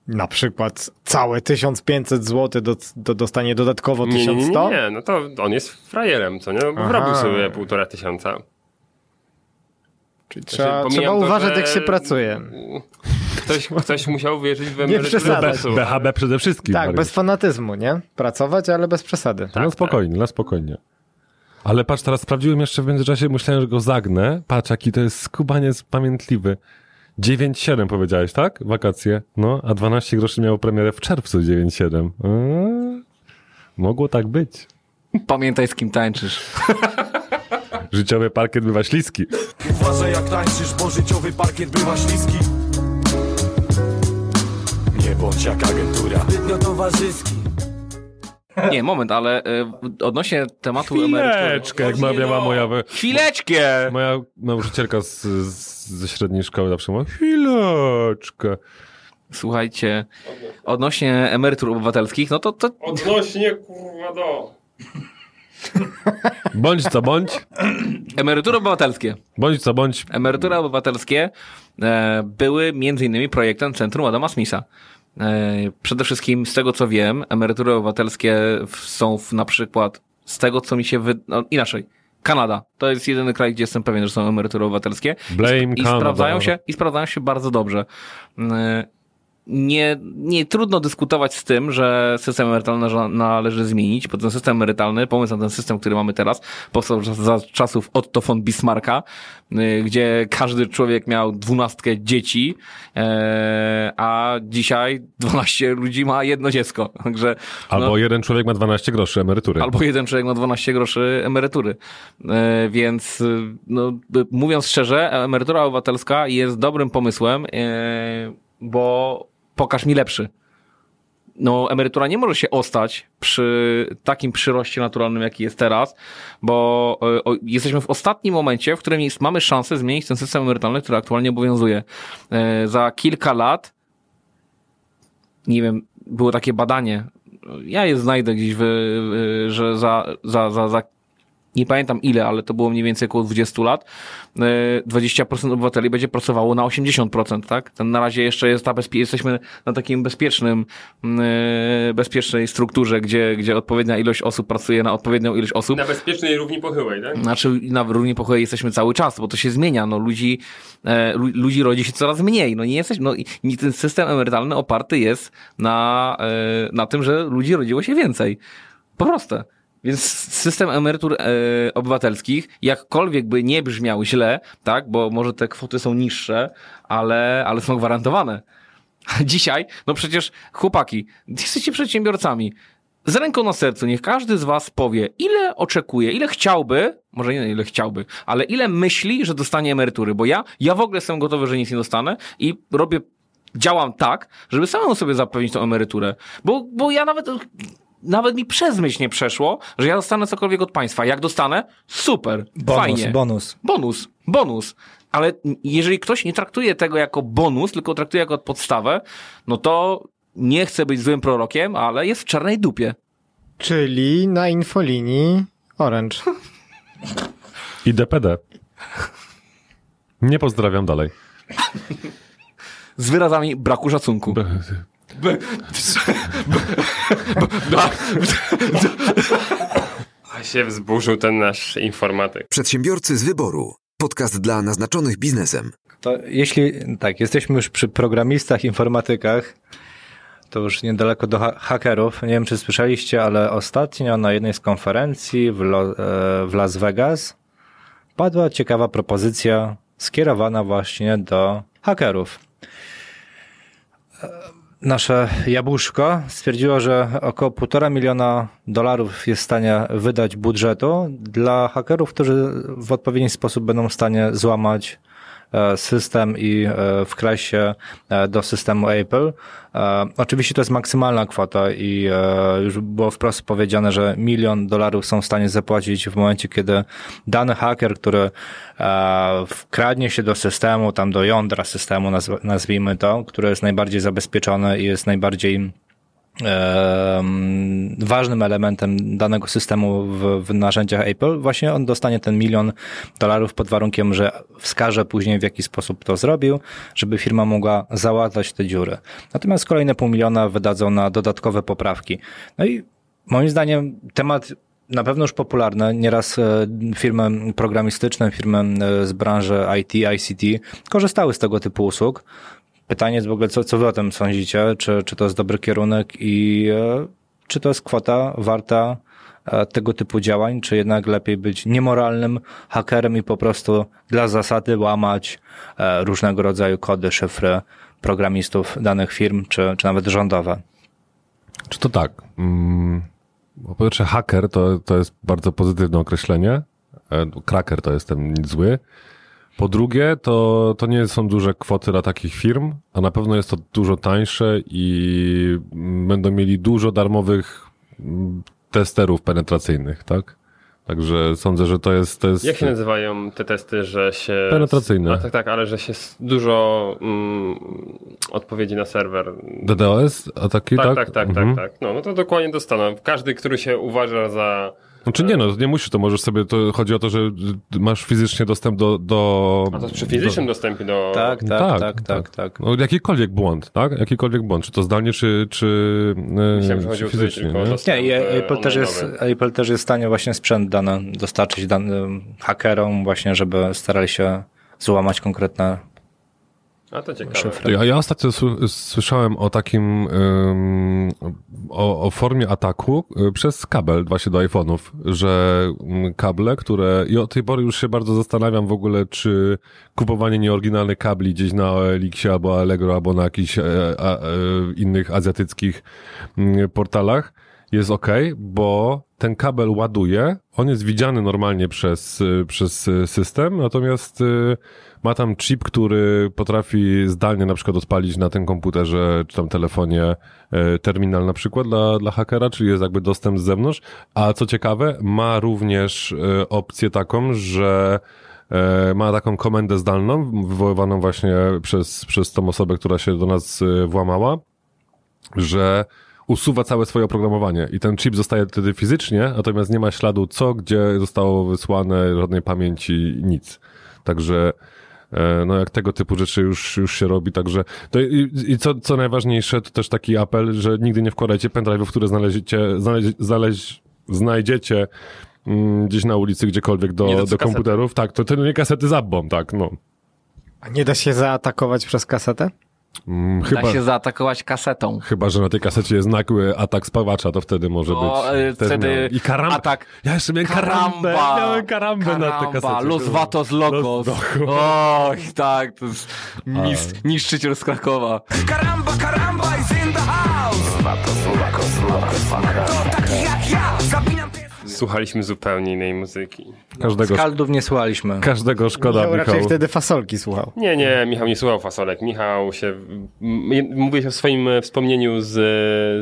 na przykład całe 1500 zł, do, do, dostanie dodatkowo Nie, nie, nie, 1100? nie, no to on jest frajerem, co nie? No, Bo Aha. wrobił sobie półtora tysiąca. Czyli Znaczy, trzeba, pomijam trzeba to, uważać, że- jak się pracuje. Ktoś, ktoś musiał wierzyć w emeryturę. BHB przede wszystkim. Tak, Mariusz. bez fanatyzmu, nie? Pracować, ale bez przesady. Tak, no spokojnie, no spokojnie. Ale patrz, teraz sprawdziłem jeszcze w międzyczasie, myślałem, że go zagnę. Patrz, jaki to jest skubaniec pamiętliwy. 9,7 powiedziałeś, tak? Wakacje. No, a 12 groszy miało premierę w czerwcu 9,7. Eee, mogło tak być. Pamiętaj, z kim tańczysz. Życiowy parkiet bywa śliski. Uważaj jak tańczysz, bo życiowy parkiet bywa śliski Nie bądź jak agentura Zbytnio towarzyski Nie, moment, ale y, odnośnie tematu. Chwileczkę, jak mawiała moja... Chwileczkę! Moja nauczycielka z, z, ze średniej szkoły zawsze mówiła, chwileczkę. Słuchajcie, odnośnie emerytur obywatelskich, no to, to Odnośnie kurwa do. Bądź co bądź, emerytury obywatelskie. bądź co bądź, Emerytury obywatelskie e, były między innymi projektem Centrum Adama Smitha. E, przede wszystkim z tego co wiem, emerytury obywatelskie są w, na przykład z tego co mi się wy... no, inaczej. Kanada. To jest jedyny kraj, gdzie jestem pewien, że są emerytury obywatelskie. Blame I, Canada. sprawdzają się, I sprawdzają się bardzo dobrze. Nie, nie trudno dyskutować z tym, że system emerytalny należy- zmienić, bo ten system emerytalny, pomysł na ten system, który mamy teraz, powstał za- za czasów Otto von Bismarcka, y, gdzie każdy człowiek miał dwunastkę dzieci, e, a dzisiaj 12 ludzi ma jedno dziecko. Także, albo no, jeden człowiek ma 12 groszy emerytury. Albo jeden człowiek ma 12 groszy emerytury. E, więc, y, no, mówiąc szczerze, emerytura obywatelska jest dobrym pomysłem, e, bo pokaż mi lepszy. No, emerytura nie może się ostać przy takim przyroście naturalnym, jaki jest teraz, bo e, jesteśmy w ostatnim momencie, w którym jest, mamy szansę zmienić ten system emerytalny, który aktualnie obowiązuje. E, za kilka lat nie wiem, było takie badanie, ja je znajdę gdzieś, w, że za, za, za, za nie pamiętam ile, ale to było mniej więcej około 20 lat, e, 20% obywateli będzie pracowało na 80%, tak? Ten na razie jeszcze jest ta bezpie- jesteśmy na takim bezpiecznym, e, bezpiecznej strukturze, gdzie, gdzie odpowiednia ilość osób pracuje na odpowiednią ilość osób. Na bezpiecznej równi pochyłej, tak? Znaczy na równi pochyłej jesteśmy cały czas, bo to się zmienia, no ludzi, e, lu, ludzi rodzi się coraz mniej, no nie jesteś, no i ten system emerytalny oparty jest na, e, na tym, że ludzi rodziło się więcej. Po prostu. Więc system emerytur e, obywatelskich, jakkolwiek by nie brzmiał źle, tak, bo może te kwoty są niższe, ale, ale są gwarantowane. Dzisiaj, no przecież chłopaki, jesteście przedsiębiorcami. Z ręką na sercu, niech każdy z was powie, ile oczekuje, ile chciałby, może nie ile chciałby, ale ile myśli, że dostanie emerytury, bo ja, ja w ogóle jestem gotowy, że nic nie dostanę i robię, działam tak, żeby samemu sobie zapewnić tą emeryturę, bo, bo ja nawet, nawet mi przez myśl nie przeszło, że ja dostanę cokolwiek od państwa. Jak dostanę? Super, Bonus, fajnie. bonus. Bonus, bonus. Ale jeżeli ktoś nie traktuje tego jako bonus, tylko traktuje jako podstawę, no to nie chcę być złym prorokiem, ale jest w czarnej dupie. Czyli na infolinii Orange. I DPD. Nie pozdrawiam dalej. Z wyrazami braku szacunku. A się wzburzył ten nasz informatyk. Przedsiębiorcy z wyboru. Podcast dla naznaczonych biznesem. To jeśli tak, jesteśmy już przy programistach, informatykach, to już niedaleko do ha- hakerów. Nie wiem, czy słyszeliście, ale ostatnio na jednej z konferencji w, Lo- e, w Las Vegas padła ciekawa propozycja skierowana właśnie do hakerów. Nasze jabłuszko stwierdziło, że około półtora miliona dolarów jest w stanie wydać budżetu dla hakerów, którzy w odpowiedni sposób będą w stanie złamać system i e, wkraść się e, do systemu Apple. E, Oczywiście to jest maksymalna kwota i e, już było wprost powiedziane, że milion dolarów są w stanie zapłacić w momencie, kiedy dany haker, który e, wkradnie się do systemu, tam do jądra systemu, nazw- nazwijmy to, które jest najbardziej zabezpieczone i jest najbardziej ważnym elementem danego systemu w, w narzędziach Apple, właśnie on dostanie ten milion dolarów pod warunkiem, że wskaże później w jaki sposób to zrobił, żeby firma mogła załatać te dziury. Natomiast kolejne pół miliona wydadzą na dodatkowe poprawki. No i moim zdaniem temat na pewno już popularny. Nieraz e, firmy programistyczne, firmy e, z branży IT, ICT korzystały z tego typu usług. Pytanie jest w ogóle, co, co wy o tym sądzicie? Czy, czy to jest dobry kierunek i e, czy to jest kwota warta e, tego typu działań, czy jednak lepiej być niemoralnym hakerem i po prostu dla zasady łamać e, różnego rodzaju kody, szyfry programistów danych firm, czy, czy nawet rządowe? Czy to tak? Mm, po pierwsze, haker to, to jest bardzo pozytywne określenie, Kraker to jest ten zły. Po drugie, to, to nie są duże kwoty dla takich firm, a na pewno jest to dużo tańsze i będą mieli dużo darmowych mm, testerów penetracyjnych, tak? Także sądzę, że to jest... To jest Jak się nazywają te testy, że się... Penetracyjne. A, tak, tak, ale że się dużo mm, odpowiedzi na serwer. DDoS? A taki, Tak, tak? tak, tak, Mhm. tak, tak. No, no to dokładnie dostaną. Każdy, który się uważa za... Znaczy nie no, nie musisz, to możesz sobie, to chodzi o to, że masz fizycznie dostęp do... do A to przy fizycznym dostępie do... Tak, tak, tak, tak, tak. No, jakikolwiek błąd, tak? Jakikolwiek błąd, czy to zdalnie, czy, czy, e, Myślałem, że czy fizycznie, o nie? Nie, i e, Apple też, jest. Apple też jest w stanie właśnie sprzęt dany dostarczyć danym hakerom właśnie, żeby starali się złamać konkretne A to ciekawe. Ja, ja ostatnio sły- słyszałem o takim, ym, o, o formie ataku y, przez kabel właśnie do iPhone'ów, że mm, kable, które, i od tej pory już się bardzo zastanawiam w ogóle, czy kupowanie nieoryginalnych kabli gdzieś na OLX-ie albo Allegro, albo na jakichś e, a, e, innych azjatyckich mm, portalach jest ok, bo ten kabel ładuje, on jest widziany normalnie przez, y, przez y, system, natomiast y, ma tam chip, który potrafi zdalnie na przykład odpalić na tym komputerze czy tam telefonie e, terminal na przykład dla, dla hakera, czyli jest jakby dostęp z zewnątrz, a co ciekawe, ma również e, opcję taką, że e, ma taką komendę zdalną, wywoływaną właśnie przez, przez tą osobę, która się do nas włamała, że usuwa całe swoje oprogramowanie i ten chip zostaje wtedy fizycznie, natomiast nie ma śladu co, gdzie zostało wysłane, żadnej pamięci, nic. Także e, no jak tego typu rzeczy już, już się robi, także to i, i co, co najważniejsze, to też taki apel, że nigdy nie wkładajcie pendrive'ów, które znaleziecie, znaleź, znaleźć, znajdziecie mm, gdzieś na ulicy, gdziekolwiek do, do kasety. komputerów. Tak, to, to nie kasety z Abbą, tak, no. A nie da się zaatakować przez kasetę? Mm, Da chyba, się zaatakować kasetą. chyba, że na tej kasecie jest nagły atak spawacza, to wtedy może No, być. e, też wtedy. I karamba. atak. Ja jeszcze miałem karambę. Karamba! Miałem karambę na tej kasecie. Los Vatos Locos. Los- Oj, tak, to jest mis, niszczyciel z Krakowa. Karamba, karamba is in the house To taki jak ja Zabinam te... Słuchaliśmy zupełnie innej muzyki. Każdego, Skaldów nie słuchaliśmy. każdego szkoda, Michał Michał. raczej wtedy fasolki słuchał. Nie, nie, Michał nie słuchał fasolek. Michał się... m- Mówiłeś o swoim e, wspomnieniu z,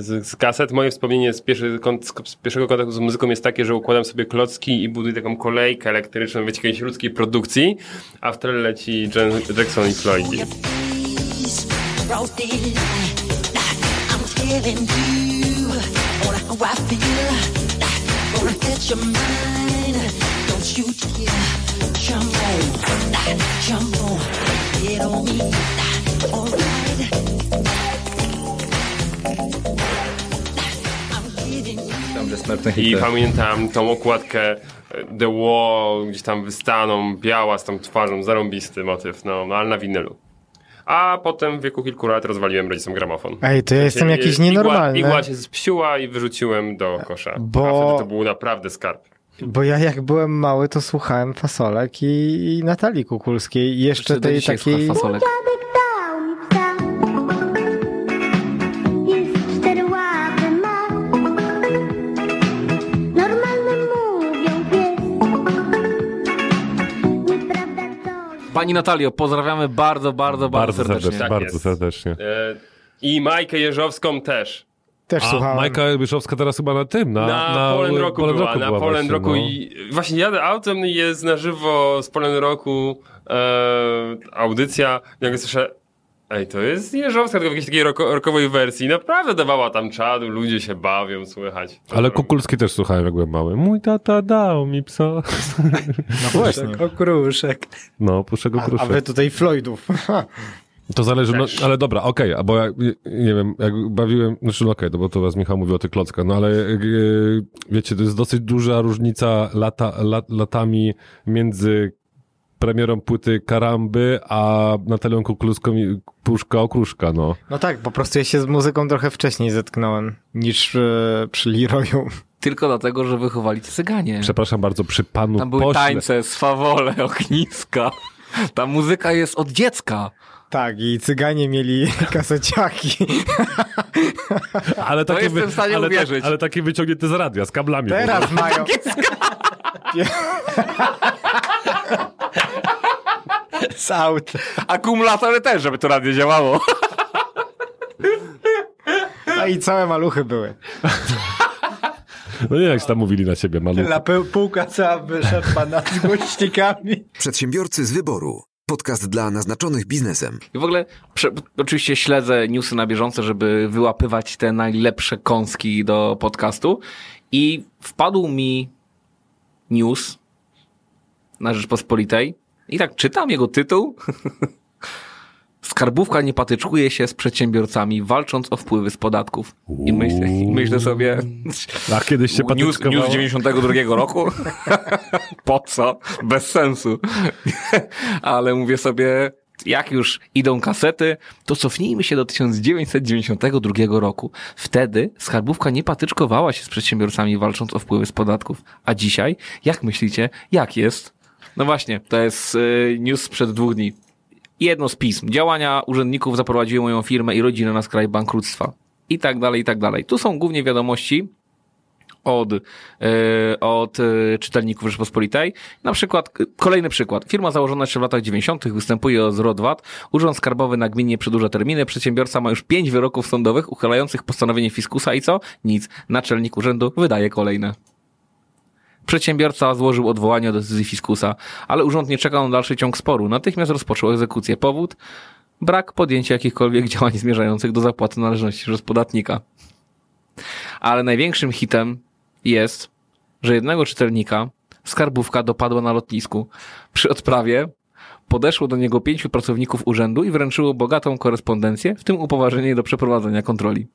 z, z kaset. Moje wspomnienie z, pierwszy, z pierwszego kontaktu z muzyką jest takie, że układam sobie klocki i buduję taką kolejkę elektryczną, wiecie, jakiejś ludzkiej produkcji, a w tle leci Jackson i Floydzi. I'm telling you I feel. Your mind. Don't you dare jump on, jump on, get on me. Alright. I pamiętam tą okładkę e, The Wall, gdzieś tam wystaną, biała z tą twarzą, zarąbisty motyw, no, no ale na winylu. A potem w wieku kilku lat rozwaliłem rodzicom gramofon. Ej, to ja jestem jakiś igła- nienormalny. Igła się spsiła i wyrzuciłem do kosza. Bo- A wtedy to był naprawdę skarb. Bo ja jak byłem mały, to słuchałem fasolek i, i Natalii Kukulskiej i jeszcze tej takiej... fasolek? Pani Natalio, pozdrawiamy bardzo, bardzo, bardzo, Bardzo serdecznie. serdecznie. Tak bardzo jest. serdecznie. E, I Majkę Jeżowską też. Też A słuchałem. Majka Byszowska teraz chyba na tym, na, Na, na Polen Roku Polen była, Roku na była Polen właśnie, Roku no. i właśnie jadę autem i jest na żywo z Polen Roku e, audycja, jak słyszę Ej, to jest Jeżowska, tylko w jakiejś takiej roko, rockowej wersji. Naprawdę dawała tam czadu, ludzie się bawią, słychać. Ale Kukulski też słuchałem, jak byłem mały. Mój tata dał mi psa. No właśnie. Okruszek. No, puszczę go A, a kruszek. wy tutaj Floydów. To zależy, no, ale dobra, okej, a bo ja, nie, wiem, jak bawiłem, znaczy no okej, to bo to was Michał mówił o tych klockach, no ale e, wiecie, to jest dosyć duża różnica lata, lat, latami między premierą płyty Karamby, a Natalią Kukulską i Puszka Okruszka, no. No tak, po prostu ja się z muzyką trochę wcześniej zetknąłem niż e, przy Leroyu. Tylko dlatego, że wychowali cię cyganie. Przepraszam bardzo, przy panu Tam były pośle. tańce, swawole, ogniska. Ta muzyka jest od dziecka. Tak, i cyganie mieli kaseciaki. Ale takie, jestem w stanie ale, uwierzyć. ale takie wyciągnięte z radia, z kablami. Teraz mają. Z aut. Akumulatory też, żeby to radio działało. No i całe maluchy były. No nie, jak się tam mówili na ciebie, maluch. La pu- półka cała wyczerpana z głośnikami. Przedsiębiorcy z wyboru. Podcast dla naznaczonych biznesem. I w ogóle prze, oczywiście śledzę newsy na bieżąco, żeby wyłapywać te najlepsze kąski do podcastu i wpadł mi news na Rzeczpospolitej i tak czytam jego tytuł. Skarbówka nie patyczkuje się z przedsiębiorcami, walcząc o wpływy z podatków. I myślę, i myślę sobie... A kiedyś się News, news 92 roku? po co? Bez sensu. Ale mówię sobie, jak już idą kasety, to cofnijmy się do 1992 roku. Wtedy skarbówka nie patyczkowała się z przedsiębiorcami walcząc o wpływy z podatków. A dzisiaj, jak myślicie, jak jest? No właśnie, to jest y, news sprzed dwóch dni. Jedno z pism. Działania urzędników zaprowadziły moją firmę i rodzinę na skraj bankructwa. I tak dalej, i tak dalej. Tu są głównie wiadomości od, e, od e, czytelników Rzeczpospolitej. Na przykład, k- kolejny przykład. Firma założona jeszcze w latach 90. występuje o zwrot VAT. Urząd Skarbowy nagminnie przedłuża terminy. Przedsiębiorca ma już pięć wyroków sądowych uchylających postanowienie fiskusa i co? Nic. Naczelnik urzędu wydaje kolejne. Przedsiębiorca złożył odwołanie do decyzji fiskusa, ale urząd nie czekał na dalszy ciąg sporu. Natychmiast rozpoczął egzekucję. Powód? Brak podjęcia jakichkolwiek działań zmierzających do zapłaty należności przez podatnika. Ale największym hitem jest, że jednego czytelnika skarbówka dopadła na lotnisku. Przy odprawie podeszło do niego pięciu pracowników urzędu i wręczyło bogatą korespondencję, w tym upoważnienie do przeprowadzenia kontroli.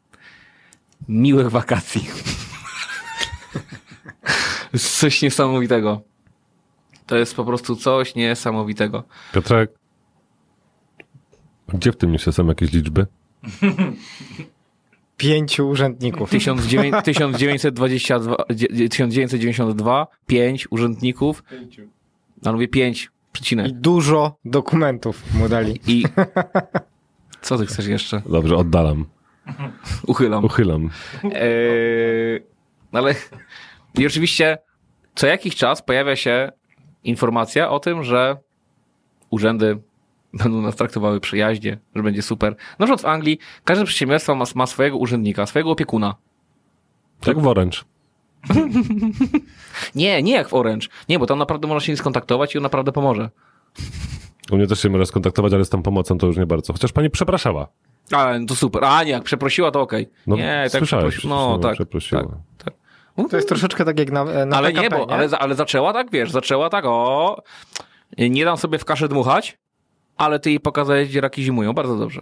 Miłych wakacji. Jest coś niesamowitego. To jest po prostu coś niesamowitego. Piotrek, gdzie w tym newsie są jakieś liczby? Pięciu urzędników. 1900 1922, dzie- 1992, pięć urzędników. No mówię pięć, przecinek. I dużo dokumentów mu dali. I co ty chcesz jeszcze? Dobrze, oddalam. Uchylam. Uchylam. Eee, ale i oczywiście co jakiś czas pojawia się informacja o tym, że urzędy będą nas traktowały przyjaźnie, że będzie super. Na przykład w Anglii każde przedsiębiorstwo ma, ma swojego urzędnika, swojego opiekuna. Tak w Orange. Nie, nie jak w Orange. Nie, bo tam naprawdę można się skontaktować i on naprawdę pomoże. U mnie też się może skontaktować, ale z tą pomocą to już nie bardzo. Chociaż pani przepraszała. Ale no to super. A nie, jak przeprosiła, to okej. No, nie, tak słyszałeś, przeprosi- No, tak. przeprosiła. tak, tak. No, To jest troszeczkę tak jak na, na ale PKP, nie, bo, Ale, za- ale zaczęła tak, wiesz, zaczęła tak, o, nie dam sobie w kaszę dmuchać, ale ty jej pokazałeś, gdzie raki zimują. Bardzo dobrze.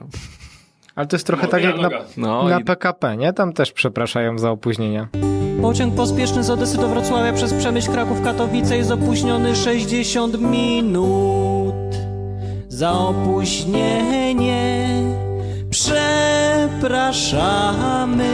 Ale to jest trochę tak jak na, No na i- PKP, nie? Tam też przepraszają za opóźnienia. Pociąg pospieszny z Odesy do Wrocławia przez Przemyśl, Kraków, Katowice jest opóźniony 60 minut. Za opóźnienie przepraszamy.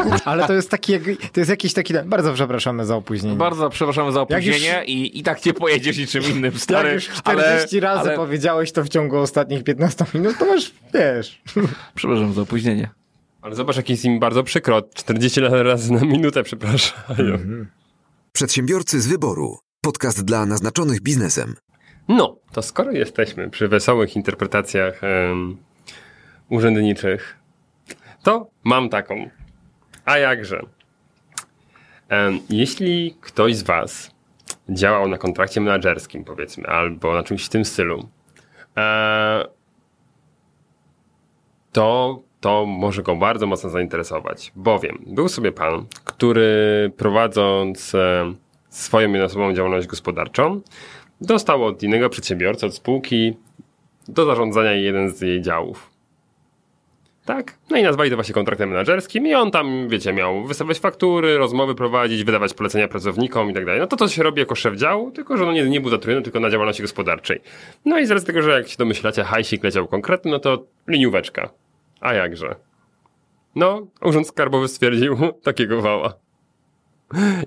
Ale to jest taki, to jest jakiś taki, bardzo przepraszamy za opóźnienie. Bardzo przepraszamy za Jak już- opóźnienie i, i tak nie pojedziesz niczym innym, stary. Jak już 40 ale, razy ale... powiedziałeś to w ciągu ostatnich 15 minut, to masz, wiesz. Przepraszam za opóźnienie. Ale zobacz, jak jest im bardzo przykro. 40 razy na minutę, przepraszają. Przedsiębiorcy z wyboru. Podcast dla naznaczonych biznesem. No, to skoro jesteśmy przy wesołych interpretacjach em, urzędniczych, to mam taką. A jakże? Jeśli ktoś z Was działał na kontrakcie menedżerskim, powiedzmy, albo na czymś w tym stylu, e, to to może go bardzo mocno zainteresować, bowiem był sobie pan, który prowadząc e, swoją jednoosobową działalność gospodarczą, dostał od innego przedsiębiorcy, od spółki do zarządzania jeden z jej działów. Tak? No i nazwali to właśnie kontraktem menedżerskim i on tam, wiecie, miał wystawiać faktury, rozmowy prowadzić, wydawać polecenia pracownikom i tak dalej. No to to się robi jako szef działu, tylko że no nie, nie był zatrudniony tylko na działalności gospodarczej. No i z tego, że jak się domyślacie, hajsik leciał konkretny, no to linióweczka. A jakże? No, Urząd Skarbowy stwierdził takiego wała.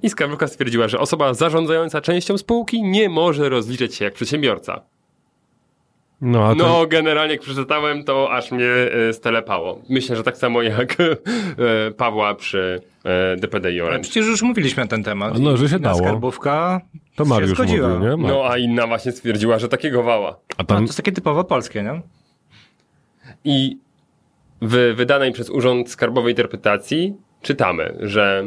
I skarbówka stwierdziła, że osoba zarządzająca częścią spółki nie może rozliczyć się jak przedsiębiorca. No, to... No, generalnie jak przeczytałem, to aż mnie e, stelepało. Myślę, że tak samo jak e, Pawła przy e, DPD i Ale Orange. przecież już mówiliśmy na ten temat. No, że się dało. skarbówka To się Mariusz zgodziła. mówił, nie? No, a inna właśnie stwierdziła, że takiego wała. A No, tam... to jest takie typowo polskie, nie? I w wydanej przez Urząd Skarbowej Interpretacji czytamy, że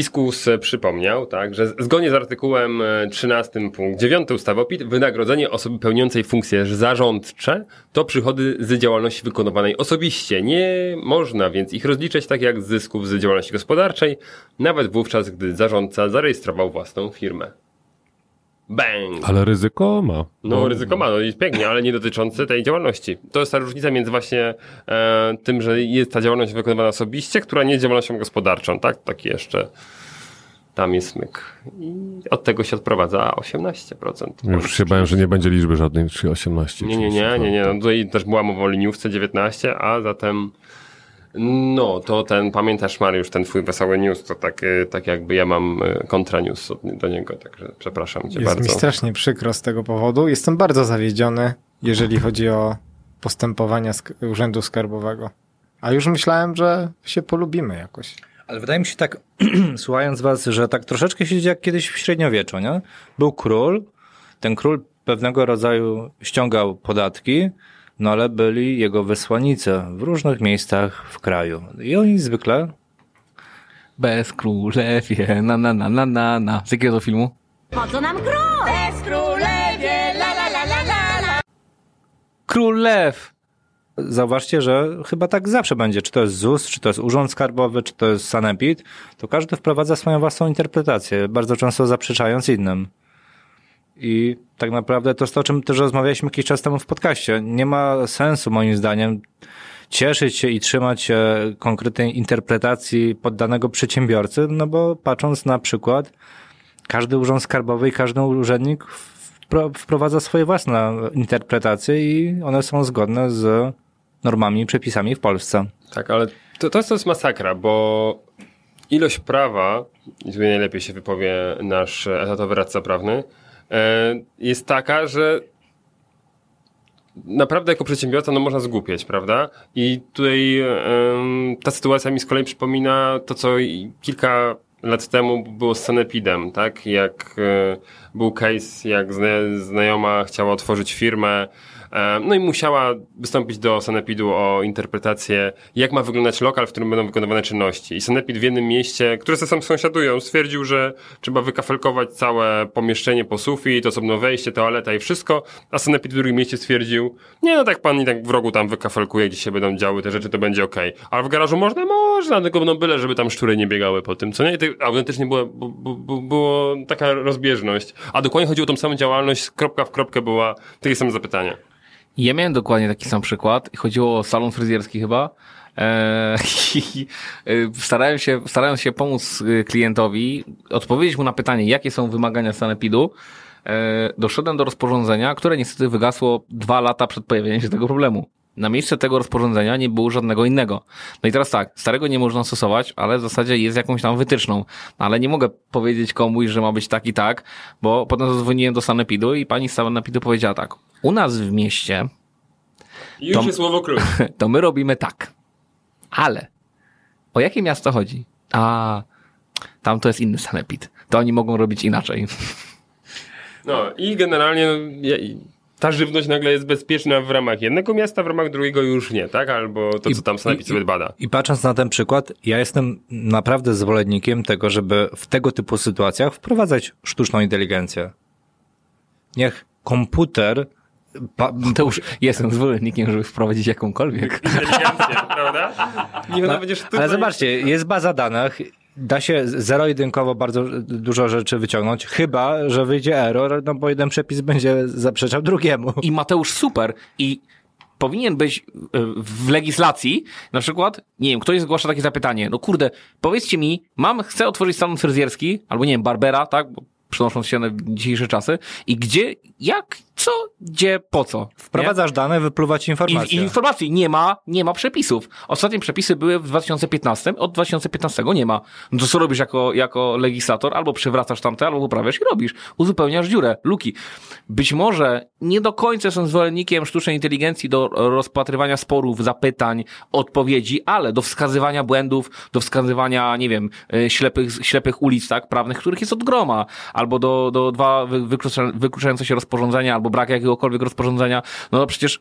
Fiskus przypomniał, tak, że zgodnie z artykułem e, 13 punkt 9 ustawy o PIT wynagrodzenie osoby pełniącej funkcje zarządcze to przychody z działalności wykonywanej osobiście. Nie można więc ich rozliczać tak jak zysków z działalności gospodarczej, nawet wówczas, gdy zarządca zarejestrował własną firmę. Bang! Ale ryzyko ma. No, ryzyko ma, no jest pięknie, ale nie dotyczące tej działalności. To jest ta różnica między właśnie e, tym, że jest ta działalność wykonywana osobiście, która nie jest działalnością gospodarczą, tak? Taki jeszcze tam jest smyk. I od tego się odprowadza 18%. Już się bałem, że nie będzie liczby żadnej, czy 18. Nie, nie, nie, nie, nie. No tutaj też była mowa o liniówce 19, a zatem no, to ten, pamiętasz Mariusz, ten twój wesoły news, to tak, e, tak jakby ja mam e, kontra news do niego, także przepraszam cię Jest mi bardzo. strasznie przykro z tego powodu. Jestem bardzo zawiedziony, jeżeli chodzi o postępowania sk- Urzędu Skarbowego. A już myślałem, że się polubimy jakoś. Ale wydaje mi się tak, słuchając was, że tak troszeczkę się dzieje jak kiedyś w średniowieczu, nie? Był król, ten król pewnego rodzaju ściągał podatki, no ale byli jego wysłannicy w różnych miejscach w kraju. I oni zwykle Bez królewie, na na na na na na. Z jakiego to filmu? Po co nam król? Bez królewie, la la la la la la. Królew! Zauważcie, że chyba tak zawsze będzie. Czy to jest ZUS, czy to jest Urząd Skarbowy, czy to jest Sanepid, to każdy wprowadza swoją własną interpretację, bardzo często zaprzeczając innym. I tak naprawdę to jest to, o czym też rozmawialiśmy jakiś czas temu w podcaście. Nie ma sensu, moim zdaniem, cieszyć się i trzymać się konkretnej interpretacji poddanego przedsiębiorcy, no bo patrząc na przykład, każdy urząd skarbowy i każdy urzędnik wpro- wprowadza swoje własne interpretacje i one są zgodne z normami i przepisami w Polsce. Tak, ale to, to, jest, to jest masakra, bo ilość prawa, i najlepiej się wypowie nasz etatowy radca prawny, jest taka, że naprawdę jako przedsiębiorca no można zgłupieć, prawda? I tutaj ta sytuacja mi z kolei przypomina to, co kilka lat temu było z Sanepidem, tak? Jak e, był case, jak zna, znajoma chciała otworzyć firmę, e, no i musiała wystąpić do Sanepidu o interpretację, jak ma wyglądać lokal, w którym będą wykonywane czynności. I Sanepid w jednym mieście, które ze sobą sąsiadują, stwierdził, że trzeba wykafelkować całe pomieszczenie po sufit, osobno wejście, toaleta i wszystko, a Sanepid w drugim mieście stwierdził, nie no tak pan i tak w rogu tam wykafelkuje, gdzie się będą działy te rzeczy, to będzie okej. Ale w garażu można? Można, tylko byle, żeby tam szczury nie biegały po tym, co nie? I to autentycznie było, bu, taka rozbieżność. A dokładnie chodziło o tą samą działalność, kropka w kropkę była takie same zapytania. Ja miałem dokładnie taki sam przykład. Chodziło o salon fryzjerski chyba. I, e, starałem się, starając się pomóc e, klientowi, odpowiedzieć mu na pytanie, jakie są wymagania sanepidu, e, doszedłem do rozporządzenia, które niestety wygasło dwa lata przed pojawieniem się tego problemu. Na miejsce tego rozporządzenia nie było żadnego innego. No i teraz tak, starego nie można stosować, ale w zasadzie jest jakąś tam wytyczną. No ale nie mogę powiedzieć komuś, że ma być tak i tak, bo potem zadzwoniłem do sanepidu i pani z sanepidu powiedziała tak. U nas w mieście I już To- jest słowo klucz. to my robimy tak. Ale o jakie miasto chodzi? A tam to jest inny sanepid. To oni mogą robić inaczej. No i generalnie ta żywność nagle jest bezpieczna w ramach jednego miasta, w ramach drugiego już nie, tak? Albo to, co tam Sanepid sobie bada. I patrząc na ten przykład, ja jestem naprawdę zwolennikiem tego, żeby w tego typu sytuacjach wprowadzać sztuczną inteligencję. Niech komputer. Pa, To już jestem zwolennikiem, żeby wprowadzić jakąkolwiek. Inteligencję, prawda? Nie, No, ale zobaczcie, jest baza danych, da się zero-jedynkowo bardzo dużo rzeczy wyciągnąć, chyba, że wyjdzie error, no bo jeden przepis będzie zaprzeczał drugiemu. I Mateusz super i powinien być y, w legislacji, na przykład, nie wiem, ktoś zgłasza takie zapytanie, no kurde, powiedzcie mi, mam, chcę otworzyć salon fryzjerski, albo nie wiem, barbera, tak, bo przenosząc się na dzisiejsze czasy, i gdzie, jak, co, gdzie, po co. Wprowadzasz dane, wypluwać I, informacje. I informacji nie ma, nie ma przepisów. Ostatnie przepisy były w 2015, od 2015 nie ma. No to co robisz jako, jako legislator? Albo przywracasz tamte, albo poprawiasz i robisz. Uzupełniasz dziurę, luki. Być może nie do końca jestem zwolennikiem sztucznej inteligencji do rozpatrywania sporów, zapytań, odpowiedzi, ale do wskazywania błędów, do wskazywania, nie wiem, y, ślepych, ślepych ulic, tak, prawnych, których jest od groma, albo do, do dwa wy- wyklucza, wykluczające się rozporządzenia, albo brak jakiegokolwiek rozporządzenia. No to przecież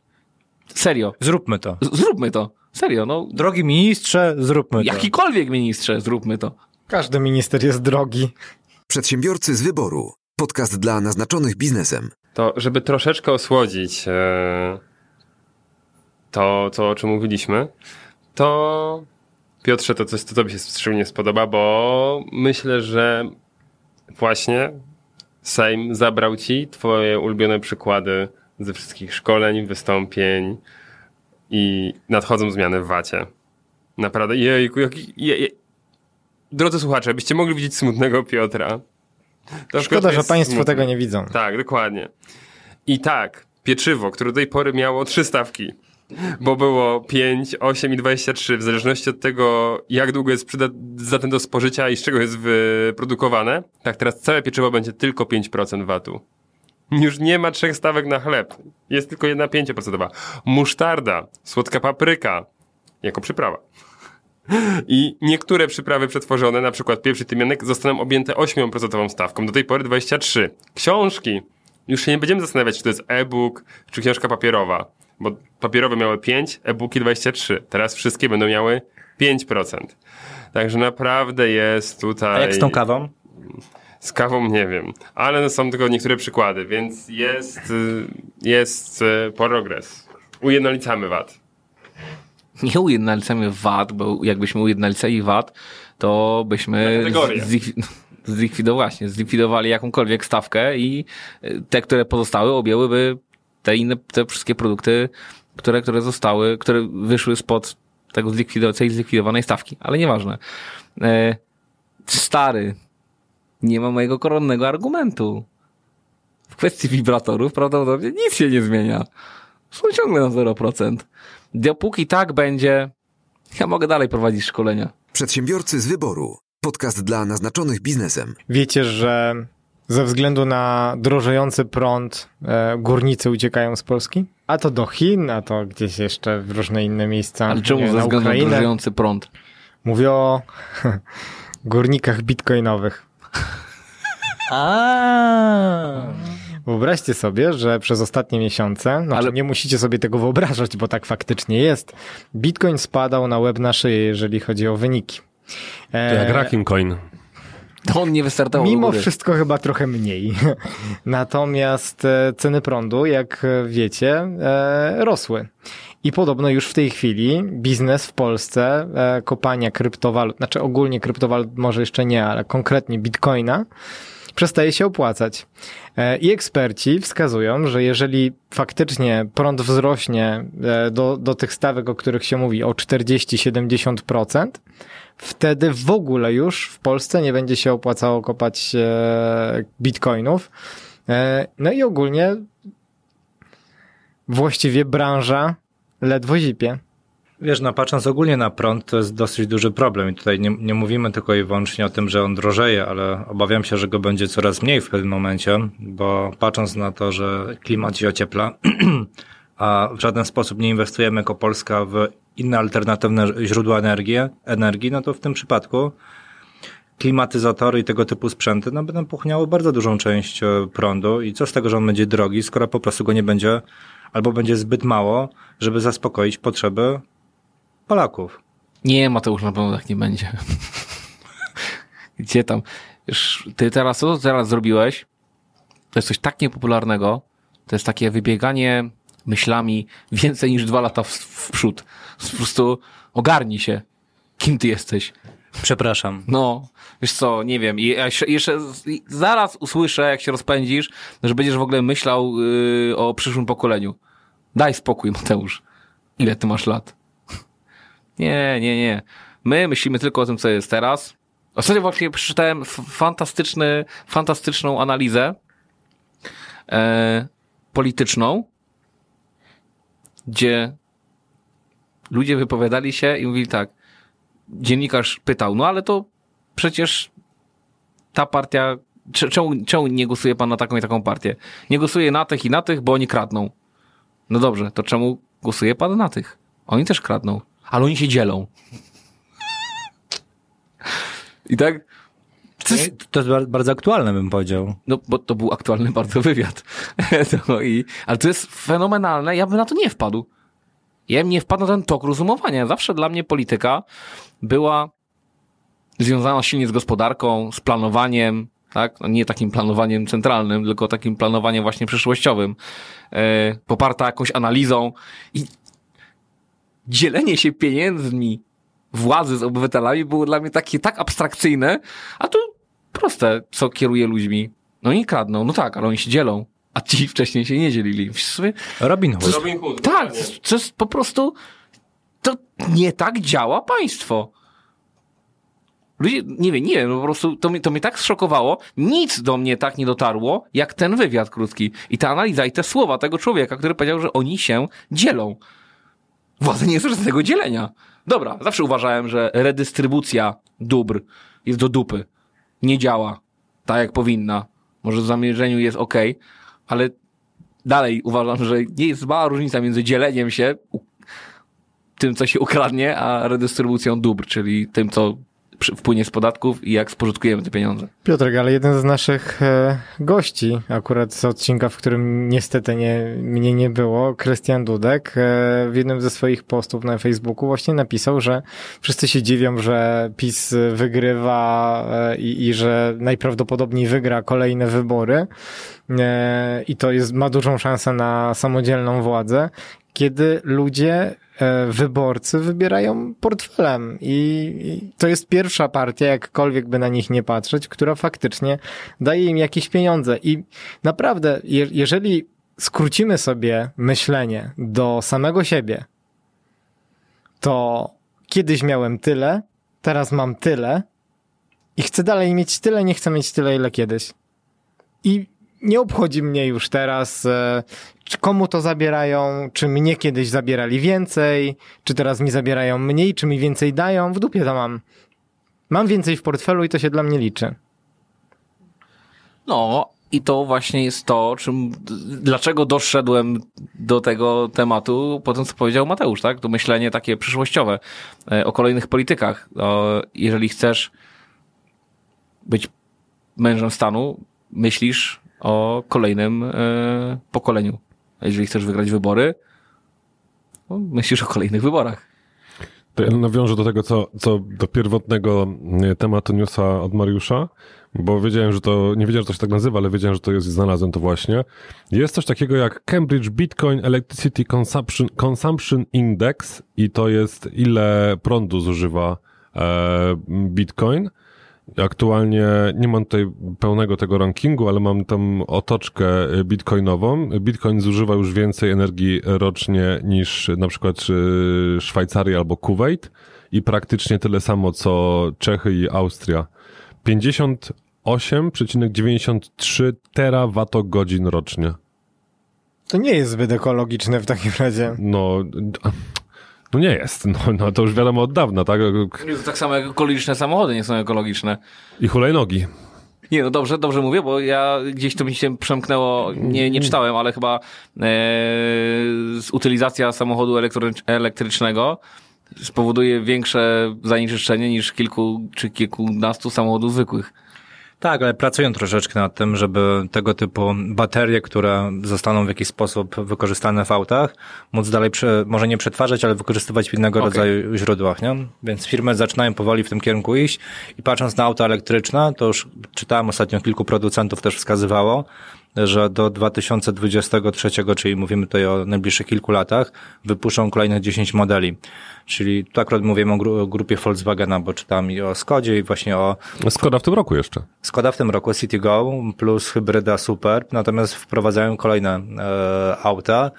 serio. Zróbmy to. Z- Zróbmy to. Serio, no. Drogi ministrze, zróbmy to. Jakikolwiek ministrze, zróbmy to. Każdy minister jest drogi. Przedsiębiorcy z wyboru. Podcast dla naznaczonych biznesem. To, żeby troszeczkę osłodzić e, to, to, o czym mówiliśmy, to Piotrze, to coś, co tobie się szczególnie spodoba, bo myślę, że właśnie Sejm zabrał ci twoje ulubione przykłady ze wszystkich szkoleń, wystąpień i nadchodzą zmiany w wacie. Naprawdę, jejku, jaki... Je, je. Drodzy słuchacze, byście mogli widzieć smutnego Piotra. To Szkoda, że państwo smutny. tego nie widzą. Tak, dokładnie. I tak, pieczywo, które do tej pory miało trzy stawki, bo było 5, 8 i 23, w zależności od tego, jak długo jest przydatne do spożycia i z czego jest wyprodukowane. Tak, teraz całe pieczywo będzie tylko 5% VAT-u. Już nie ma trzech stawek na chleb. Jest tylko jedna 5%. Musztarda, słodka papryka, jako przyprawa. I niektóre przyprawy przetworzone, na przykład pieprz i tymianek, zostaną objęte 8% stawką, do tej pory 23. Książki. Już się nie będziemy zastanawiać, czy to jest e-book, czy książka papierowa, bo papierowe miały 5, e-booki 23. Teraz wszystkie będą miały 5%. Także naprawdę jest tutaj... A jak z tą kawą? Z kawą nie wiem, ale no są tylko niektóre przykłady, więc jest, y, jest y, progres. Ujednolicamy VAT. Nie ujednolicamy VAT, bo jakbyśmy ujednolicali VAT, to byśmy Na kategorie. zlikwi- zlikwidowali, właśnie, zlikwidowali jakąkolwiek stawkę i y, te, które pozostały, objęłyby te inne, te wszystkie produkty, które, które zostały, które wyszły spod tego zlikwido- tej zlikwidowanej stawki. Ale nieważne. E, stary, nie ma mojego koronnego argumentu. W kwestii wibratorów prawdopodobnie nic się nie zmienia. Są ciągle na 0%. Dopóki tak będzie, ja mogę dalej prowadzić szkolenia. Przedsiębiorcy z wyboru. Podcast dla naznaczonych biznesem. Wiecie, że ze względu na drożejący prąd e, górnicy uciekają z Polski? A to do Chin, a to gdzieś jeszcze w różne inne miejsca. Ale czemu nie, ze względu na Ukrainę. drożejący prąd? Mówię o górnikach bitcoinowych. A. Wyobraźcie sobie, że przez ostatnie miesiące, no Ale... nie musicie sobie tego wyobrażać, bo tak faktycznie jest, bitcoin spadał na łeb na szyję, jeżeli chodzi o wyniki. To jak Rakim Coin. To on nie wystartował Mimo góry. wszystko chyba trochę mniej. Natomiast e, ceny prądu, jak e, wiecie, e, rosły. I podobno już w tej chwili biznes w Polsce, e, kopania kryptowalut, znaczy ogólnie kryptowalut może jeszcze nie, ale konkretnie bitcoina, przestaje się opłacać. E, I eksperci wskazują, że jeżeli faktycznie prąd wzrośnie e, do, do tych stawek, o których się mówi, o 40-70%, wtedy w ogóle już w Polsce nie będzie się opłacało kopać e, bitcoinów. E, no i ogólnie właściwie branża ledwo zipie. Wiesz, no patrząc ogólnie na prąd, to jest dosyć duży problem i tutaj nie, nie mówimy tylko i wyłącznie o tym, że on drożeje, ale obawiam się, że go będzie coraz mniej w pewnym momencie, bo patrząc na to, że klimat się ociepla, a w żaden sposób nie inwestujemy jako Polska w inne alternatywne źródła energii, energii no to w tym przypadku klimatyzatory i tego typu sprzęty no, będą puchniały bardzo dużą część e, prądu i co z tego, że on będzie drogi, skoro po prostu go nie będzie albo będzie zbyt mało, żeby zaspokoić potrzeby Polaków. Nie, Mateusz, na pewno tak nie będzie. Gdzie tam? Ty teraz, co teraz zrobiłeś? To jest coś tak niepopularnego. To jest takie wybieganie myślami więcej niż dwa lata w, w przód. Po prostu ogarnij się. Kim ty jesteś? Przepraszam. No, wiesz co, nie wiem. I jeszcze, zaraz usłyszę, jak się rozpędzisz, że będziesz w ogóle myślał yy, o przyszłym pokoleniu. Daj spokój, Mateusz. Ile ty masz lat? Nie, nie, nie. My myślimy tylko o tym, co jest teraz. Ostatnio właśnie przeczytałem fantastyczny, fantastyczną analizę e, polityczną, gdzie ludzie wypowiadali się i mówili tak, dziennikarz pytał, no ale to przecież ta partia, cze- czemu, czemu nie głosuje pan na taką i taką partię? Nie głosuje na tych i na tych, bo oni kradną. No dobrze, to czemu głosuje pan na tych? Oni też kradną, ale oni się dzielą. I tak To jest bar- bardzo aktualne, bym powiedział. no, bo to był aktualny bardzo wywiad. to i, ale to jest fenomenalne, ja bym na to nie wpadł. Ja bym nie wpadł na ten tok rozumowania. Zawsze dla mnie polityka była związana silnie z gospodarką, z planowaniem, tak? No nie takim planowaniem centralnym, tylko takim planowaniem właśnie przyszłościowym, e, poparta jakąś analizą i dzielenie się pieniędzmi władzy z obywatelami było dla mnie takie tak abstrakcyjne, a tu proste, co kieruje ludźmi. No i kradną, no tak, ale oni się dzielą. A ci wcześniej się nie dzielili. Sobie, Robin Hood. Robin Hood. tak, to jest po prostu, to nie tak działa państwo. Ludzie, nie wiem, nie wiem, po prostu to, mnie- to mnie tak zszokowało. Nic do mnie tak nie dotarło, jak ten wywiad krótki. I ta analiza, i te słowa tego człowieka, który powiedział, że oni się dzielą. Władza nie jest z tego dzielenia. Dobra, zawsze uważałem, że redystrybucja dóbr jest do dupy. Nie działa tak, jak powinna. Może w zamierzeniu jest ok, ale dalej uważam, że nie jest mała różnica między dzieleniem się, tym, co się ukradnie, a redystrybucją dóbr, czyli tym, co wpłynie z podatków i jak spożytkujemy te pieniądze. Piotrek, ale jeden z naszych e, gości, akurat z odcinka, w którym niestety nie, mnie nie było, Krystian Dudek, e, w jednym ze swoich postów na Facebooku właśnie napisał, że wszyscy się dziwią, że PiS wygrywa e, i, i że najprawdopodobniej wygra kolejne wybory i to jest, ma dużą szansę na samodzielną władzę, kiedy ludzie e, wyborcy wybierają portfelem i, to jest pierwsza partia, jakkolwiek by na nich nie patrzeć, która faktycznie daje im jakieś pieniądze i naprawdę, je, jeżeli skrócimy sobie myślenie do samego siebie, to kiedyś miałem tyle, teraz mam tyle i chcę dalej mieć tyle, nie chcę mieć tyle, ile kiedyś. I nie obchodzi mnie już teraz, e, czy komu to zabierają, czy mnie kiedyś zabierali więcej, czy teraz mi zabierają mniej, czy mi więcej dają. W dupie to mam. Mam więcej w portfelu i to się dla mnie liczy. No, i to właśnie jest to, czym, dlaczego doszedłem do tego tematu po tym, co powiedział Mateusz, tak? To myślenie takie przyszłościowe e, o kolejnych politykach. Jeżeli chcesz być mężem stanu, myślisz o kolejnym e, pokoleniu. A jeżeli chcesz wygrać wybory, no, myślisz o kolejnych wyborach. To ja nawiążę do tego, co, co do pierwotnego e, tematu newsa od Mariusza, bo wiedziałem, że to, nie wiedziałem, że to się tak nazywa, ale wiedziałem, że to jest znalazłem to właśnie. Jest coś takiego jak Cambridge Bitcoin Electricity Consumption, Consumption Index i to jest ile prądu zużywa e, Bitcoin. Aktualnie nie mam tutaj pełnego tego rankingu, ale mam tam otoczkę bitcoinową. Bitcoin zużywa już więcej energii rocznie niż na przykład y, Szwajcaria albo Kuwait i praktycznie tyle samo co Czechy i Austria. 58,93 terawatogodzin rocznie. To nie jest zbyt ekologiczne w takim razie. No, no nie jest. No, no to już wiadomo od dawna, tak? To tak samo jak ekologiczne samochody nie są ekologiczne. I hulajnogi. Nie, no dobrze, dobrze mówię, bo ja gdzieś to mi się przemknęło, nie, nie czytałem, ale chyba e, z- utylizacja samochodu elektrycz- elektrycznego spowoduje większe zanieczyszczenie niż kilku czy kilkunastu samochodów zwykłych. Tak, ale pracują troszeczkę nad tym, żeby tego typu baterie, które zostaną w jakiś sposób wykorzystane w autach, móc dalej, prze, może nie przetwarzać, ale wykorzystywać w innego Okej. rodzaju źródłach, nie? Więc firmy zaczynają powoli w tym kierunku iść i patrząc na auta elektryczne, to już czytałem ostatnio kilku producentów też wskazywało, że do 2023, czyli mówimy tutaj o najbliższych kilku latach, wypuszczą kolejnych 10 modeli. Czyli tu akurat mówimy o gru- o grupie Volkswagena, bo czytam i o Skodzie i właśnie o Skoda w tym roku jeszcze. Skoda w tym roku City Go plus hybryda Super, natomiast wprowadzają kolejne e, auta.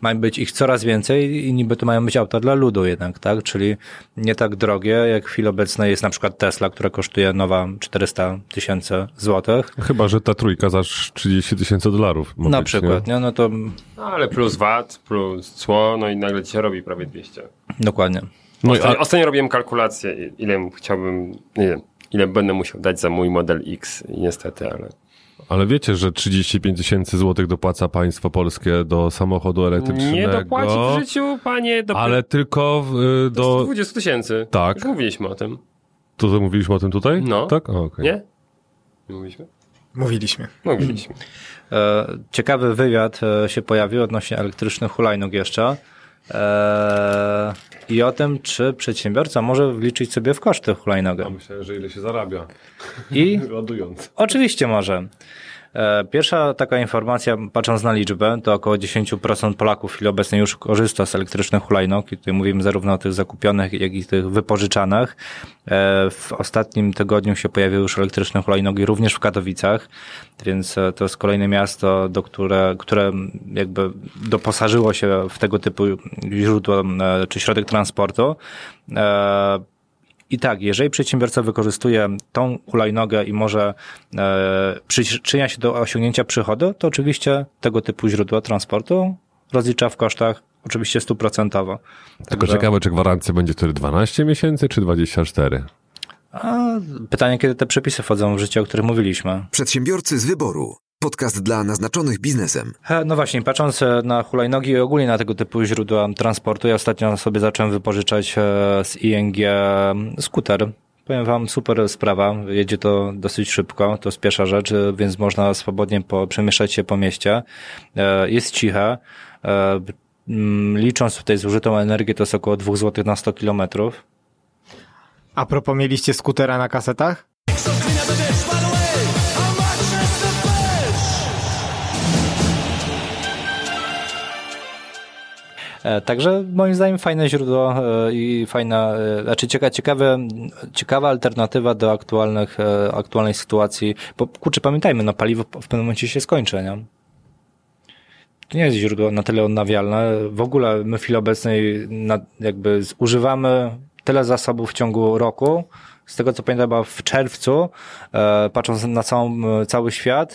Mają być ich coraz więcej i niby to mają być auta dla ludu jednak, tak? Czyli nie tak drogie, jak w chwili obecnej jest na przykład Tesla, która kosztuje nowa 400 tysięcy złotych. Chyba, że ta trójka za 30 tysięcy dolarów. Na być, przykład, nie? No to No, ale plus VAT, plus cło, no i nagle ci się robi prawie 200. dokładnie. No i Ostatnio, a, ostatnio robiłem kalkulację, ile chciałbym, nie wiem, ile będę musiał dać za mój model X i niestety, ale... ale wiecie, że 35 tysięcy złotych dopłaca państwo polskie do samochodu elektrycznego. Nie dopłaci w życiu, panie, do, Ale tylko w, y, do do... 20 tysięcy. Tak. Już mówiliśmy o tym. To co mówiliśmy o tym tutaj? No. Tak? O, okej. Nie? Nie mówiliśmy? Mówiliśmy. Mówiliśmy. E, Ciekawy wywiad e, się pojawił odnośnie elektrycznych hulajnóg jeszcze. E, I o tym, czy przedsiębiorca może wliczyć sobie w koszty hulajnogę. Myślę, że ile się zarabia. I Ładując. Oczywiście może. E, Pierwsza taka informacja, patrząc na liczbę, to około 10% Polaków w chwili obecnej już korzysta z elektrycznych hulajnóg i tutaj mówimy zarówno o tych zakupionych, jak i tych wypożyczanych. E, W ostatnim tygodniu się pojawiły już elektryczne hulajnogi również w Katowicach, więc e, to jest kolejne miasto, do które, które jakby doposażyło się w tego typu źródło czy środek transportu. I tak, jeżeli przedsiębiorca wykorzystuje tą hulajnogę i może e, przyczynia się do osiągnięcia przychodu, to oczywiście tego typu źródła transportu rozlicza w kosztach oczywiście stuprocentowo. Tylko Także- ciekawe, czy gwarancja będzie wtedy 12 miesięcy, czy 24? A pytanie, kiedy te przepisy wchodzą w życie, o których mówiliśmy. Przedsiębiorcy z wyboru. Podcast dla naznaczonych biznesem. No właśnie, patrząc e, na hulajnogi i ogólnie na tego typu źródła transportu, ja ostatnio sobie zacząłem wypożyczać e, z ING skuter. Powiem wam, super sprawa, jedzie to dosyć szybko, to jest pierwsza rzecz, e, więc można swobodnie po, przemieszczać się po mieście. Jest ciche. Licząc tutaj zużytą energię, to jest około 2 zł na 100 kilometrów. A propos, mieliście skutera na kasetach? Także moim zdaniem fajne źródło e, i fajna, e, znaczy cieka, ciekawe, ciekawa alternatywa do aktualnych, e, aktualnej sytuacji. Bo kurczę, pamiętajmy, no paliwo w pewnym momencie się skończy, nie? To nie jest źródło na tyle odnawialne. W ogóle my w chwili obecnej jakby zużywamy tyle zasobów w ciągu roku. Z tego co pamiętam, chyba w czerwcu, e, patrząc na całą, cały świat, e,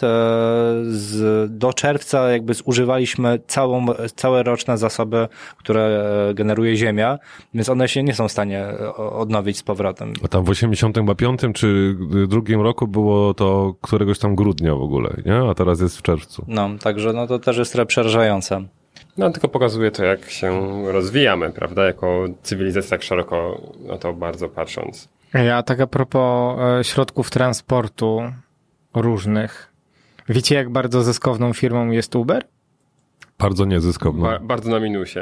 z, do czerwca jakby zużywaliśmy całą, całe roczne zasoby, które e, generuje Ziemia, więc one się nie są w stanie e, odnowić z powrotem. A tam w 85 czy drugim roku było to któregoś tam grudnia w ogóle, nie? A teraz jest w czerwcu. No, także no to też jest trochę przerażające. No tylko pokazuje to, jak się rozwijamy, prawda? Jako cywilizacja tak szeroko na to bardzo patrząc. Ja tak a propos e, środków transportu różnych. Wiecie, jak bardzo zyskowną firmą jest Uber? Bardzo niezyskowną. Ba- bardzo na minusie.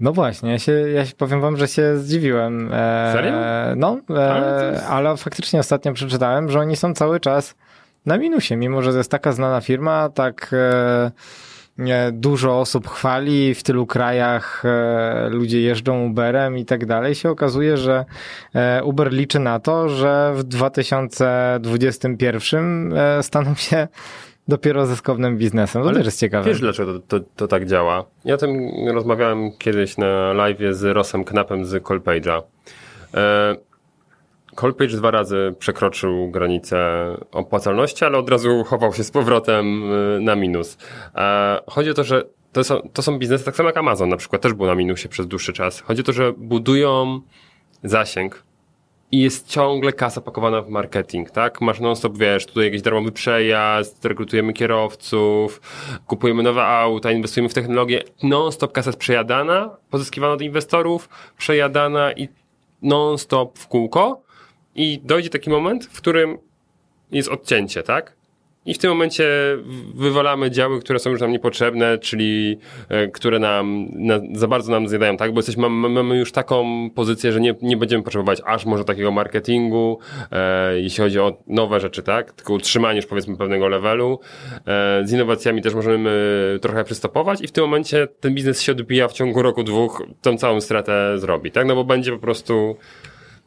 No właśnie, ja się, ja się powiem wam, że się zdziwiłem. E, Serio? No, e, Ale jest- ale faktycznie ostatnio przeczytałem, że oni są cały czas na minusie, mimo że to jest taka znana firma, tak e, dużo osób chwali, w tylu krajach e, ludzie jeżdżą Uberem i tak dalej, się okazuje, że e, Uber liczy na to, że w 2021 e, staną się dopiero zyskownym biznesem. To Ale też jest ciekawe. Wiesz, dlaczego to, to, to tak działa? Ja o tym rozmawiałem kiedyś na live z Rosem Knapem z Colpage'a. E, Colpage dwa razy przekroczył granicę opłacalności, ale od razu chował się z powrotem e, na minus. E, chodzi o to, że to są, to są biznesy, tak samo jak Amazon na przykład, też był na minusie przez dłuższy czas. Chodzi o to, że budują zasięg, i jest ciągle kasa pakowana w marketing, tak? Masz non-stop, wiesz, tutaj jakiś darmowy przejazd, rekrutujemy kierowców, kupujemy nowe auta, inwestujemy w technologię. Non-stop kasa jest przejadana, pozyskiwana od inwestorów, przejadana i non-stop w kółko. I dojdzie taki moment, w którym jest odcięcie, tak? I w tym momencie wywalamy działy, które są już nam niepotrzebne, czyli e, które nam na, za bardzo nam zjadają, tak? Bo jesteśmy, mamy, już taką pozycję, że nie, nie będziemy potrzebować aż może takiego marketingu, e, jeśli chodzi o nowe rzeczy, tak? Tylko utrzymanie już powiedzmy pewnego levelu. E, z innowacjami też możemy trochę przystopować i w tym momencie ten biznes się odbija w ciągu roku, dwóch, tą całą stratę zrobi, tak? No bo będzie po prostu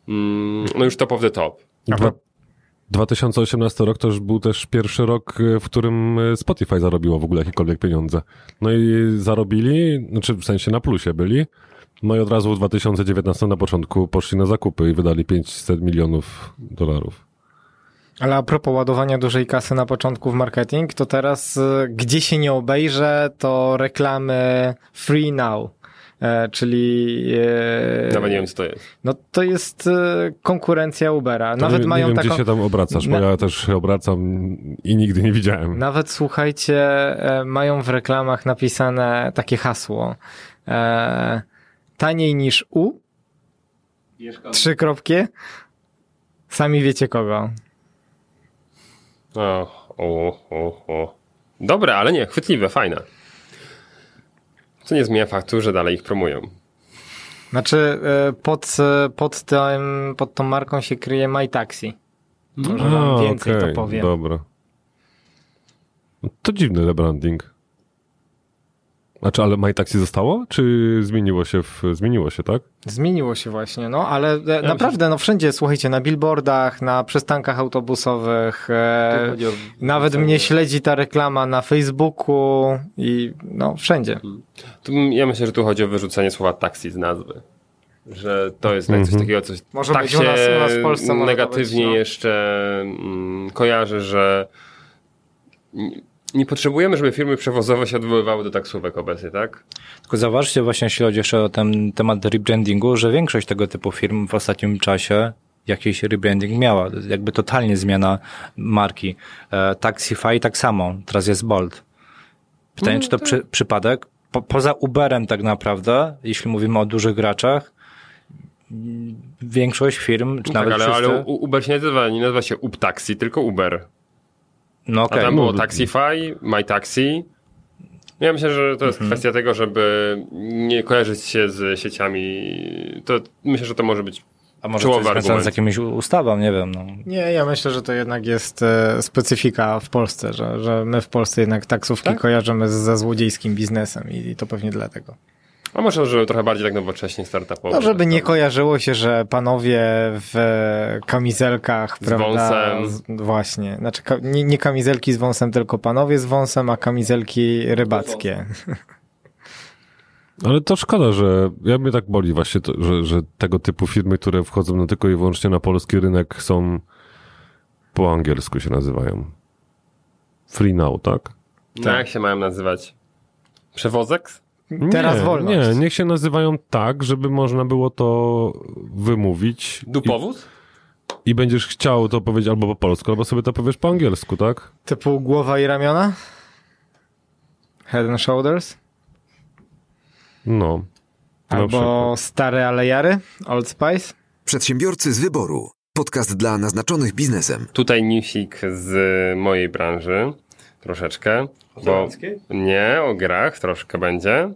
no już top of the top. Dwa, 2018 rok to już był też pierwszy rok, y, w którym y, Spotify zarobiło w ogóle jakiekolwiek pieniądze. No i zarobili, znaczy w sensie na plusie byli, no i od razu w 2019 na początku poszli na zakupy i wydali 500 milionów dolarów. Ale a propos ładowania dużej kasy na początku w marketing, to teraz e, gdzie się nie obejrzę, to reklamy free now. E, czyli. E, Nawet nie wiem, co to jest. No to jest e, konkurencja Ubera. To Nawet nie, mają nie wiem, taką. gdzie się tam obracasz, bo Na- ja też się obracam i nigdy nie widziałem. Nawet słuchajcie, mają w reklamach napisane takie hasło. E, taniej niż U. Trzy kropki. Sami wiecie kogo. O, o, o, o. Dobre, ale nie, chwytliwe, fajne. Co nie zmienia faktu, że dalej ich promują. Znaczy, e, pod, e, pod, tym, pod tą marką się kryje My Taxi. Może wam A, więcej okej, to powiem. Dobra. To dziwny rebranding. Znaczy, ale MyTaxi zostało? Czy zmieniło się w, zmieniło się, tak? Zmieniło się właśnie, no, ale e, naprawdę, no wszędzie, słuchajcie, na billboardach, na przystankach autobusowych, e, nawet mnie śledzi ta reklama na Facebooku i no wszędzie. Tu, ja myślę, że tu chodzi o wyrzucenie słowa taksi z nazwy. Że to jest mm coś Mhm. takiego, coś Może tak się u nas- u nas w Polsce negatywnie być, no. jeszcze mm, kojarzy, że nie- potrzebujemy, żeby firmy przewozowe się odwoływały do taksówek obecnie, tak? Tylko zauważcie właśnie, jeśli chodzi jeszcze o ten temat rebrandingu, że większość tego typu firm w ostatnim czasie jakiś rebranding miała. Jakby totalnie zmiana marki. E, Taxify tak samo. Teraz jest Bolt. Pytanie, czy to przy, przypadek? Po, poza Uberem tak naprawdę, jeśli mówimy o dużych graczach, większość firm, czy tak, nawet ale, wszyscy... ale Uber się nie nazywa, nie nazywa się UpTaxi, tylko Uber. No A okej. tam było Taxify, MyTaxi. Ja myślę, że to jest Mhm. kwestia tego, żeby nie kojarzyć się z sieciami. To myślę, że to może być A może to czołowy jest z jakimiś ustawą, nie wiem. No. Nie, ja myślę, że to jednak jest e, specyfika w Polsce, że, że my w Polsce jednak taksówki Tak? kojarzymy z, ze złodziejskim biznesem i, i to pewnie dlatego. A może, że trochę bardziej tak nowocześnie, startupowo. No, żeby nie tak. kojarzyło się, że panowie w kamizelkach, Z prawda? wąsem. z- Właśnie. Znaczy, ka- nie, nie kamizelki z wąsem, tylko panowie z wąsem, a kamizelki rybackie. Ale to szkoda, że ja mnie tak boli właśnie, to, że, że tego typu firmy, które wchodzą no tylko i wyłącznie na polski rynek są po angielsku się nazywają. Free now, tak? No jak się mają nazywać? Przewozek? Teraz nie, wolność. Nie, niech się nazywają tak, żeby można było to wymówić. Dupowóz? I, I będziesz chciał to powiedzieć albo po polsku, albo sobie to powiesz po angielsku, tak? Typu głowa i ramiona? Head and shoulders? No. Albo stare alejary? Old Spice? Przedsiębiorcy z wyboru. Podcast dla naznaczonych biznesem. Tutaj newsik z mojej branży. Troszeczkę. Bo nie, o grach troszkę będzie.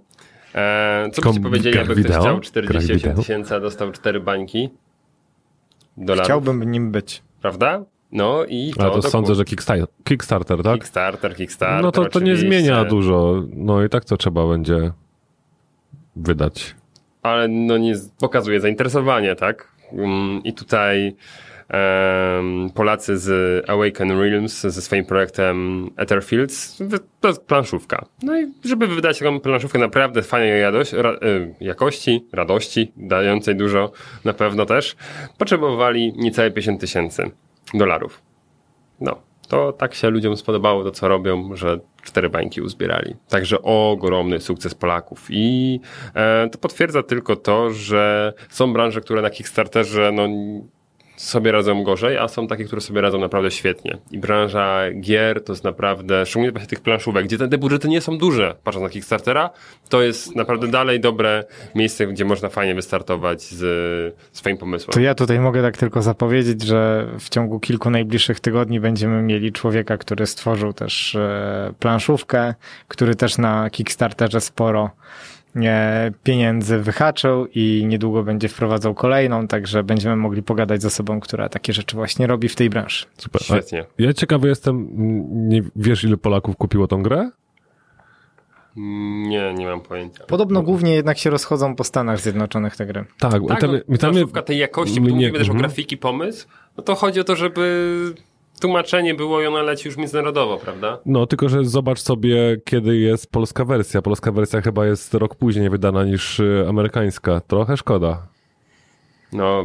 E, co byście Kom- powiedzieli, grach jakby ktoś wideo? chciał Grach 48 wideo? tysięcy, a dostał 4 bańki? Dolarów, Chciałbym nim być. prawda? No i to, Ale to sądzę, że Kickstarter, Kickstarter tak? Kickstarter, Kickstarter. no to, to nie zmienia dużo. No i tak to trzeba będzie wydać. ale no nie z- pokazuje zainteresowanie, tak? Mm, I tutaj Polacy z Awaken Realms ze swoim projektem Etherfields, to jest planszówka. No i żeby wydać taką planszówkę naprawdę fajnej ra, y, jakości, radości, dającej dużo na pewno też, potrzebowali niecałe 50 tysięcy dolarów. No, to tak się ludziom spodobało to, co robią, że cztery bańki uzbierali. Także ogromny sukces Polaków. I e, to potwierdza tylko to, że są branże, które na Kickstarterze no, sobie radzą gorzej, a są takie, które sobie radzą naprawdę świetnie. I branża gier to jest naprawdę, szczególnie właśnie tych planszówek, gdzie te, te budżety nie są duże, patrząc na Kickstartera, to jest naprawdę dalej dobre miejsce, gdzie można fajnie wystartować z swoim pomysłem. To ja tutaj mogę tak tylko zapowiedzieć, że w ciągu kilku najbliższych tygodni będziemy mieli człowieka, który stworzył też e, planszówkę, który też na Kickstarterze sporo pieniędzy wyhaczył i niedługo będzie wprowadzał kolejną, także będziemy mogli pogadać z osobą, która takie rzeczy właśnie robi w tej branży. Super. Świetnie. Ja ciekawy jestem, nie wiesz ile Polaków kupiło tą grę? Nie, nie mam pojęcia. Podobno głównie jednak się rozchodzą po Stanach Zjednoczonych te gry. Tak, bo Tak, tam, no, mi tam planszówka tej jakości, bo mówimy też o mhm. grafiki, pomysł, no to chodzi o to, żeby tłumaczenie było i ona leci już międzynarodowo, prawda? No, tylko że zobacz sobie, kiedy jest polska wersja. Polska wersja chyba jest rok później wydana niż y, amerykańska. Trochę szkoda. No,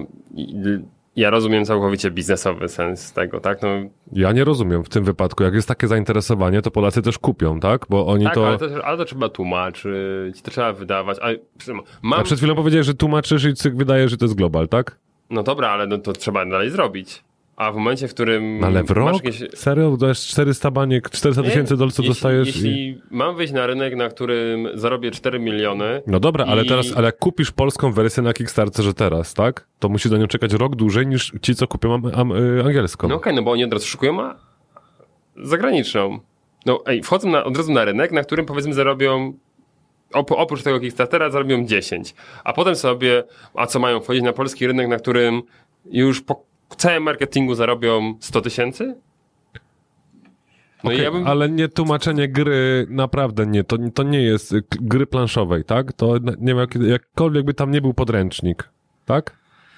ja rozumiem całkowicie biznesowy sens tego, tak? No, Ja nie rozumiem w tym wypadku. Jak jest takie zainteresowanie, to Polacy też kupią, tak? Bo oni tak, to... ale, to, ale to trzeba tłumaczyć, to trzeba wydawać. A, mam, A przed chwilą powiedziałeś, że tłumaczysz i cyk wydaje, że to jest global, tak? No dobra, ale no, to trzeba dalej zrobić. A w momencie, w którym. Ale w rok? jakieś... Serio? Dajesz 400 baniek, 400 Nie, tysięcy dolców dostajesz Jeśli i... mam wyjść na rynek, na którym zarobię 4 miliony. No dobra, ale i- teraz, ale jak kupisz polską wersję na Kickstarterze teraz, tak? To musisz do nią czekać rok dłużej niż ci, co kupią am, am, y, angielską. No okej, no bo oni od razu szukują a zagraniczną. No ej, wchodzą na, od razu na rynek, na którym powiedzmy zarobią op, oprócz tego Kickstartera zarobią 10. A potem sobie, a co mają wchodzić na polski rynek, na którym już po całym marketingu zarobią 100 tysięcy? No Okej, ja bym... Ale nie tłumaczenie gry, naprawdę nie, to, to nie jest gry planszowej, tak? To nie wiem, jak, jakkolwiek by tam nie był podręcznik, tak?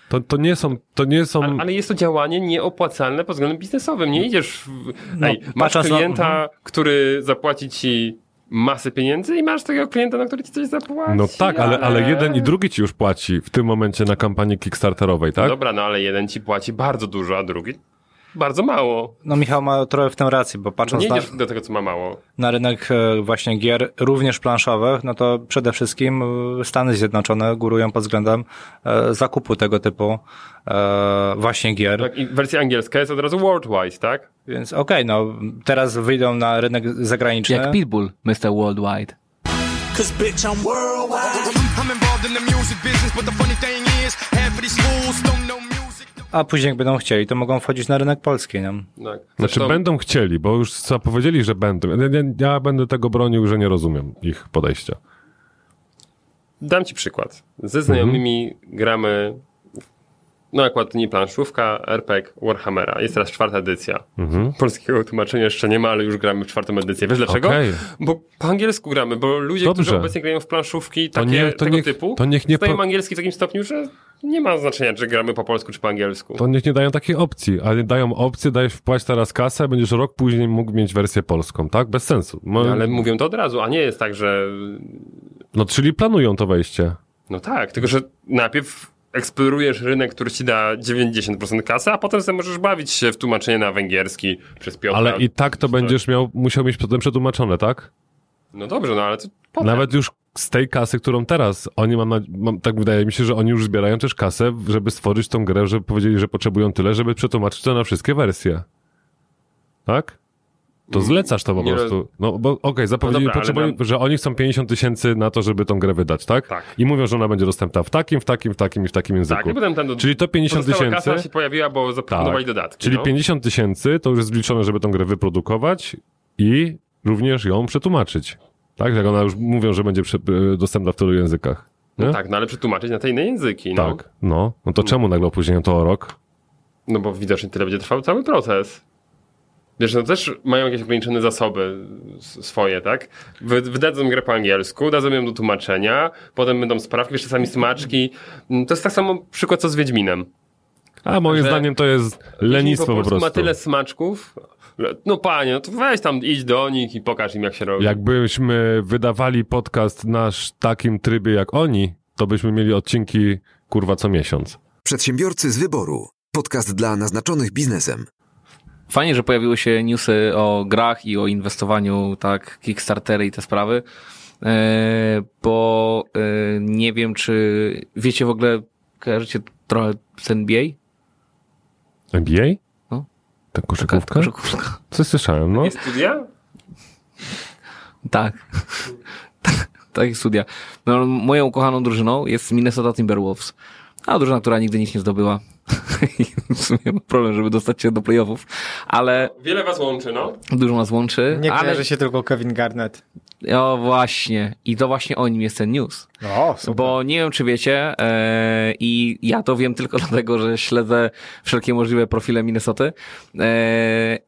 To, to nie są, to nie są... Ale, ale jest to działanie nieopłacalne pod względem biznesowym. Nie idziesz. W... No, Ej, masz patrząc na- klienta, który zapłaci ci masę pieniędzy i masz takiego klienta, na który ci coś zapłaci. No tak, ale, ale jeden i drugi ci już płaci w tym momencie na kampanii Kickstarterowej, tak? Dobra, no ale jeden ci płaci bardzo dużo, a drugi bardzo mało. No Michał ma trochę w tym rację, bo patrząc Nie na, do tego, co ma mało. na rynek e, właśnie gier, również planszowych, no to przede wszystkim e, Stany Zjednoczone górują pod względem e, zakupu tego typu właśnie gier. Tak, i wersja angielska jest od razu worldwide, tak? Więc okej, no teraz wyjdą na rynek zagraniczny. Jak Pitbull, Mr. Worldwide. Cause bitch, I'm worldwide. I'm involved in the music business, but the funny A później jak będą chcieli, to mogą wchodzić na rynek polski, nie? Tak. Znaczy będą chcieli, bo już co powiedzieli, że będą. Ja, ja, ja będę tego bronił, że nie rozumiem ich podejścia. Dam ci przykład. Ze znajomymi gramy, no akurat nie planszówka, RPG Warhammera. Jest teraz czwarta edycja. Mhm. Polskiego tłumaczenia jeszcze nie ma, ale już gramy w czwartą edycję. Wiesz dlaczego? Okej. Bo po angielsku gramy, bo ludzie, Dobrze. którzy obecnie grają w planszówki To takie, nie- to tego niech- typu, to niech nie znają po- angielski w takim stopniu, że nie ma znaczenia, czy gramy po polsku, czy po angielsku. To niech nie dają takiej opcji, ale dają opcję, dajesz wpłać teraz kasę, będziesz rok później mógł mieć wersję polską, tak? Bez sensu. Mo- No, ale mówią to od razu, a nie jest tak, że No czyli planują to wejście. no tak, tylko że najpierw eksplorujesz rynek, który ci da 90% kasy, a potem sobie możesz bawić się w tłumaczenie na węgierski przez Piotra. Ale i tak to będziesz miał, musiał mieć potem przetłumaczone, tak? No dobrze, no ale to potem. Nawet już z tej kasy, którą teraz oni mam, mam, tak wydaje mi się, że oni już zbierają też kasę, żeby stworzyć tą grę, żeby powiedzieli, że potrzebują tyle, żeby przetłumaczyć to na wszystkie wersje. Tak? To zlecasz to po Nie prostu. No bo okej, zapowiedzieli, No dobra, potrzebują, że oni chcą 50 tysięcy na to, żeby tą grę wydać, tak? Tak. I mówią, że ona będzie dostępna w takim, w takim, w takim i w takim języku. Tak, i potem tam do, Czyli to 50 pozostała tysięcy. kasa się pojawiła, bo zaproponowali Tak. dodatki. Czyli no. 50 tysięcy to już jest zliczone, żeby tą grę wyprodukować i również ją przetłumaczyć. Tak? Jak ona już mówią, że będzie e, dostępna w tylu językach. No tak, no ale przetłumaczyć na te inne języki. No. Tak. No, no to czemu nagle opóźnienie to o rok? no bo widocznie tyle będzie trwał cały proces. Wiesz, no też mają jakieś ograniczone zasoby swoje, tak? Wy, wydadzą grę po angielsku, dadzą ją do tłumaczenia, potem będą sprawki, jeszcze czasami smaczki. Mm, To jest tak samo przykład co z Wiedźminem. A moim Że zdaniem to jest lenistwo po polsku prostu. ma tyle smaczków. że- No panie, no to weź tam, idź do nich i pokaż im jak się robi. Jakbyśmy wydawali podcast nasz w takim trybie jak oni, to byśmy mieli odcinki kurwa co miesiąc. Przedsiębiorcy z wyboru. Podcast dla naznaczonych biznesem. Fajnie, że pojawiły się newsy o grach i o inwestowaniu, tak, Kickstartery i te sprawy, e, bo e, nie wiem, czy wiecie w ogóle, kojarzycie trochę z NBA? NBA? No. Ta koszykówka? Koszykówka. Coś słyszałem, no. Jest studia? Tak. tak, studia. No, moją ukochaną drużyną jest Minnesota Timberwolves. A drużyna, która nigdy nic nie zdobyła. I w sumie problem, żeby dostać się do playoffów. Ale Wiele was łączy, no. dużo nas łączy. Nie ale... kojarzy się tylko Kevin Garnett. O właśnie. I to właśnie o nim jest ten news. O, super. Bo nie wiem, czy wiecie, e, i ja to wiem tylko dlatego, że śledzę wszelkie możliwe profile Minnesoty. E,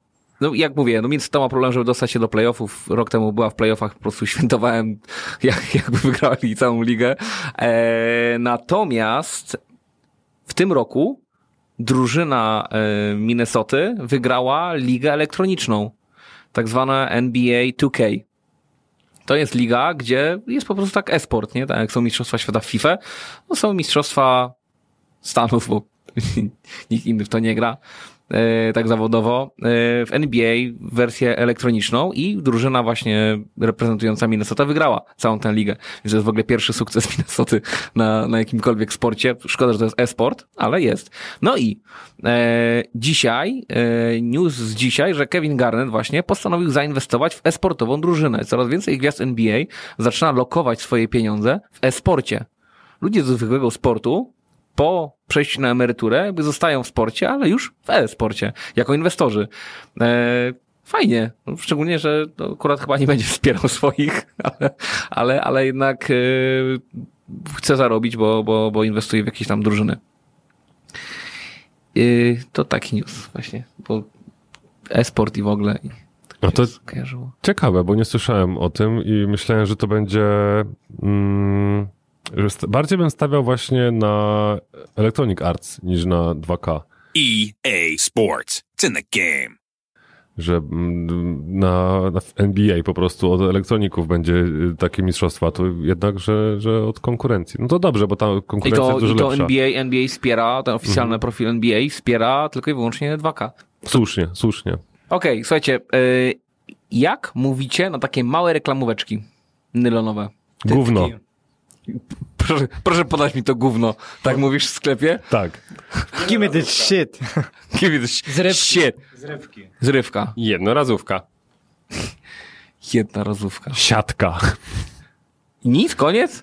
no jak mówię, no Minnesota ma problem, żeby dostać się do playoffów. Rok temu była w playoffach, po prostu świętowałem, jak, jakby wygrali całą ligę. E, natomiast w tym roku drużyna e, Minnesoty wygrała ligę elektroniczną, tak zwana NBA 2K. To jest liga, gdzie jest po prostu tak e-sport, nie? Tak jak są mistrzostwa świata w FIFA, no są mistrzostwa Stanów, bo nikt inny w to nie gra tak zawodowo, e, w NBA wersję elektroniczną i drużyna właśnie reprezentująca Minnesota wygrała całą tę ligę. Więc to jest w ogóle pierwszy sukces Minnesoty na, na jakimkolwiek sporcie. Szkoda, że to jest e-sport, ale jest. No i e, dzisiaj, e, news z dzisiaj, że Kevin Garnett właśnie postanowił zainwestować w e-sportową drużynę. Coraz więcej gwiazd NBA zaczyna lokować swoje pieniądze w e-sporcie. Ludzie ze zwykłego sportu po przejściu na emeryturę jakby zostają w sporcie, ale już w e-sporcie, jako inwestorzy. E, fajnie, no, szczególnie, że to akurat chyba nie będzie wspierał swoich, ale, ale, ale jednak e, chce zarobić, bo, bo, bo inwestuje w jakieś tam drużyny. E, to taki news właśnie, bo e-sport i w ogóle. No to ciekawe, bo nie słyszałem o tym i myślałem, że to będzie... Mm, bardziej bym stawiał właśnie na Electronic Arts niż na 2K. EA Sports. It's in the game. Że mm, na, na NBA po prostu od elektroników będzie y, takie mistrzostwa, to jednak, że, że od konkurencji. No to dobrze, bo ta I konkurencja to, jest dużo i to lepsza. NBA, NBA wspiera, ten oficjalny Mhm. profil NBA wspiera tylko i wyłącznie 2K. Słusznie, słusznie. Okej, słuchajcie, y, jak mówicie na takie małe reklamóweczki nylonowe? Gówno. Proszę, proszę podać mi to gówno. Tak mówisz w sklepie? Tak. Give me this shit. Give me this Zrywki. shit. Zrywki. Zrywka. Jednorazówka. Jedna rozówka. Siatka. I nic, koniec?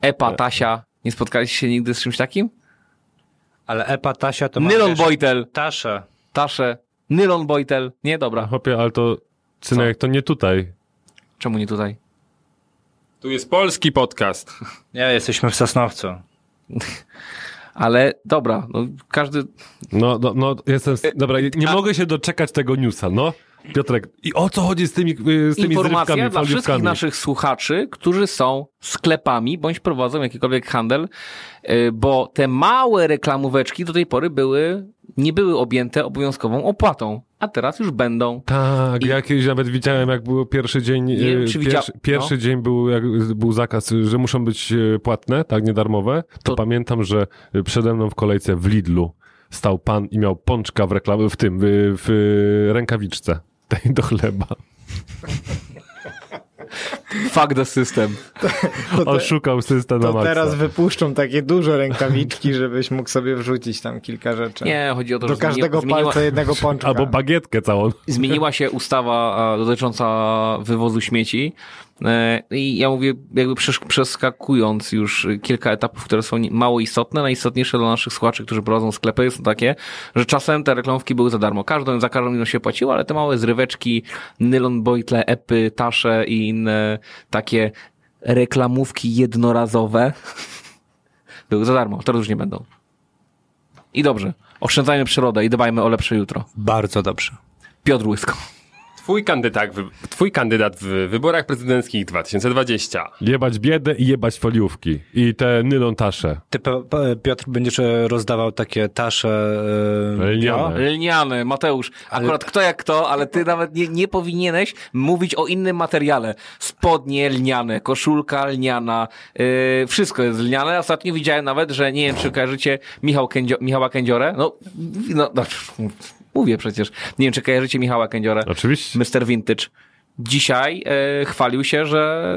Epa, Tasia. Nie spotkaliście się nigdy z czymś takim? Ale Epa Tasia to ma Nylon też Boytel. Taszę. Tasze. Nylon Boytel. Nie, dobra. Chłopie, ale to, synek, to nie tutaj. Czemu nie tutaj? Tu jest polski podcast. Nie, jesteśmy w Sosnowcu. Ale dobra, no każdy... No, no, no jestem. Dobra, nie mogę się doczekać tego newsa, no. Piotrek, i o co chodzi z tymi, y, z tymi Informacja dla wszystkich naszych słuchaczy, którzy są sklepami bądź prowadzą jakikolwiek handel, y, bo te małe reklamóweczki do tej pory były, nie były objęte obowiązkową opłatą, a teraz już będą. Tak, ja kiedyś nawet widziałem, jak był pierwszy dzień, Nie wiem, y, czy widzia- pierwszy, pierwszy no. dzień był, jak był zakaz, że muszą być y, płatne, tak, niedarmowe, to, pamiętam, że y, przede mną w kolejce w Lidlu stał pan i miał pączka w reklamie, w tym, w, w rękawiczce tej do chleba. Fuck the system. To te- Oszukał system na To maksa. teraz wypuszczą takie duże rękawiczki, żebyś mógł sobie wrzucić tam kilka rzeczy. Nie, chodzi o to, Do że zmieni- każdego zmieniła- palca jednego pączka. Albo bagietkę całą. Zmieniła się ustawa a, dotycząca wywozu śmieci. E, I ja mówię, jakby przeskakując już kilka etapów, które są mało istotne, najistotniejsze dla naszych słuchaczy, którzy prowadzą sklepy, są takie, że czasem te reklamówki były za darmo. Każdą, za każdą się płaciło, ale te małe zryweczki, nylon boitle, epy, tasze i inne takie reklamówki jednorazowe były za darmo. Teraz już nie będą. I dobrze. Oszczędzajmy przyrodę i dbajmy o lepsze jutro. Bardzo dobrze. Piotr Łysko. Twój kandydat, w, twój kandydat w wyborach prezydenckich 2020. Jebać biedę i jebać foliówki. I te nylon tasze. Ty, Piotr, będziesz e, rozdawał takie tasze... e, Lniane. bio? Lniany, Mateusz. Akurat kto jak kto, ale ty nawet nie, nie powinieneś mówić o innym materiale. Spodnie lniane, koszulka lniana, yy, wszystko jest lniane. Ostatnio widziałem nawet, że nie wiem, czy kojarzycie Michał Kędzio, Michała Kędziorę. No, no, no, mówię przecież. Nie wiem, czy kojarzycie Michała Kędziorę. Oczywiście. Mr. Vintage. Dzisiaj e, chwalił się, że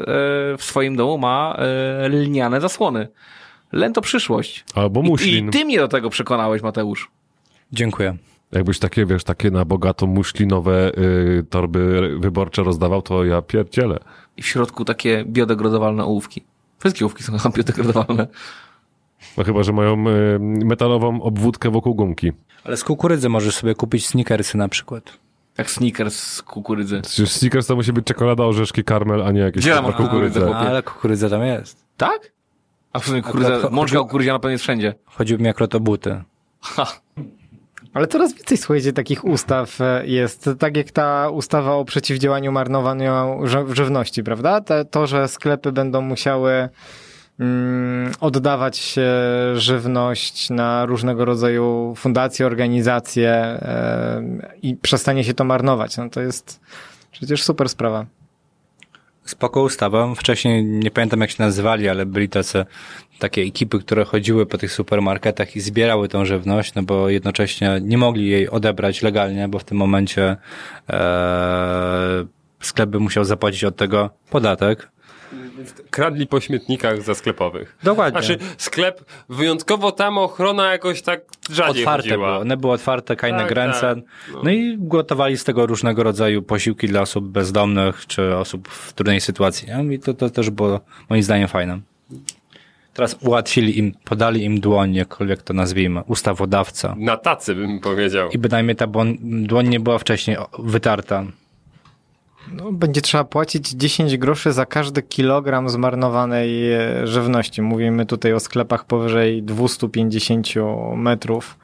e, w swoim domu ma e, lniane zasłony. Len to przyszłość. Albo I, I muślin. ty mnie do tego przekonałeś, Mateusz. Dziękuję. Jakbyś takie, wiesz, takie na bogato muślinowe y, torby wyborcze rozdawał, to ja pierdzielę. I w środku takie biodegradowalne ołówki. Wszystkie ołówki są biodegradowalne. No chyba, że mają y, metalową obwódkę wokół gumki. Ale z kukurydzy możesz sobie kupić sneakersy na przykład. Jak sneakers z kukurydzy. Przecież Snickers to musi być czekolada, orzeszki, karmel, a nie jakieś Gdzie kukurydzę, kukurydze. chłopie? Ale kukurydza tam jest. Tak? A w sumie kukurydza, Akurat- mączka kukurydziana pewnie jest wszędzie. Chodził mi akurat o buty. Ha. Ale coraz więcej, słuchajcie, takich ustaw e, jest. Tak jak ta ustawa o przeciwdziałaniu marnowaniu ży- żywności, prawda? Te, to, że sklepy będą musiały oddawać e, żywność na różnego rodzaju fundacje, organizacje e, i przestanie się to marnować. No to jest przecież super sprawa. Spoko ustawa. Wcześniej nie pamiętam jak się nazywali, ale byli tacy takie ekipy, które chodziły po tych supermarketach i zbierały tą żywność, no bo jednocześnie nie mogli jej odebrać legalnie, bo w tym momencie e, sklep by musiał zapłacić od tego podatek. Kradli po śmietnikach za sklepowych. Dokładnie. Znaczy, sklep, wyjątkowo tam ochrona jakoś tak rzadziej otwarte chodziła. było. One były otwarte, kajne Tak, gręce. tak. No. i gotowali z tego różnego rodzaju posiłki dla osób bezdomnych, czy osób w trudnej sytuacji. Nie? I to, to też było moim zdaniem fajne. Teraz ułatwili im, podali im dłoń, jakkolwiek to nazwijmy, ustawodawca. Na tacy bym powiedział. I bynajmniej ta dłoń nie była wcześniej wytarta. No, będzie trzeba płacić 10 groszy za każdy kilogram zmarnowanej e, żywności. Mówimy tutaj o sklepach powyżej 250 metrów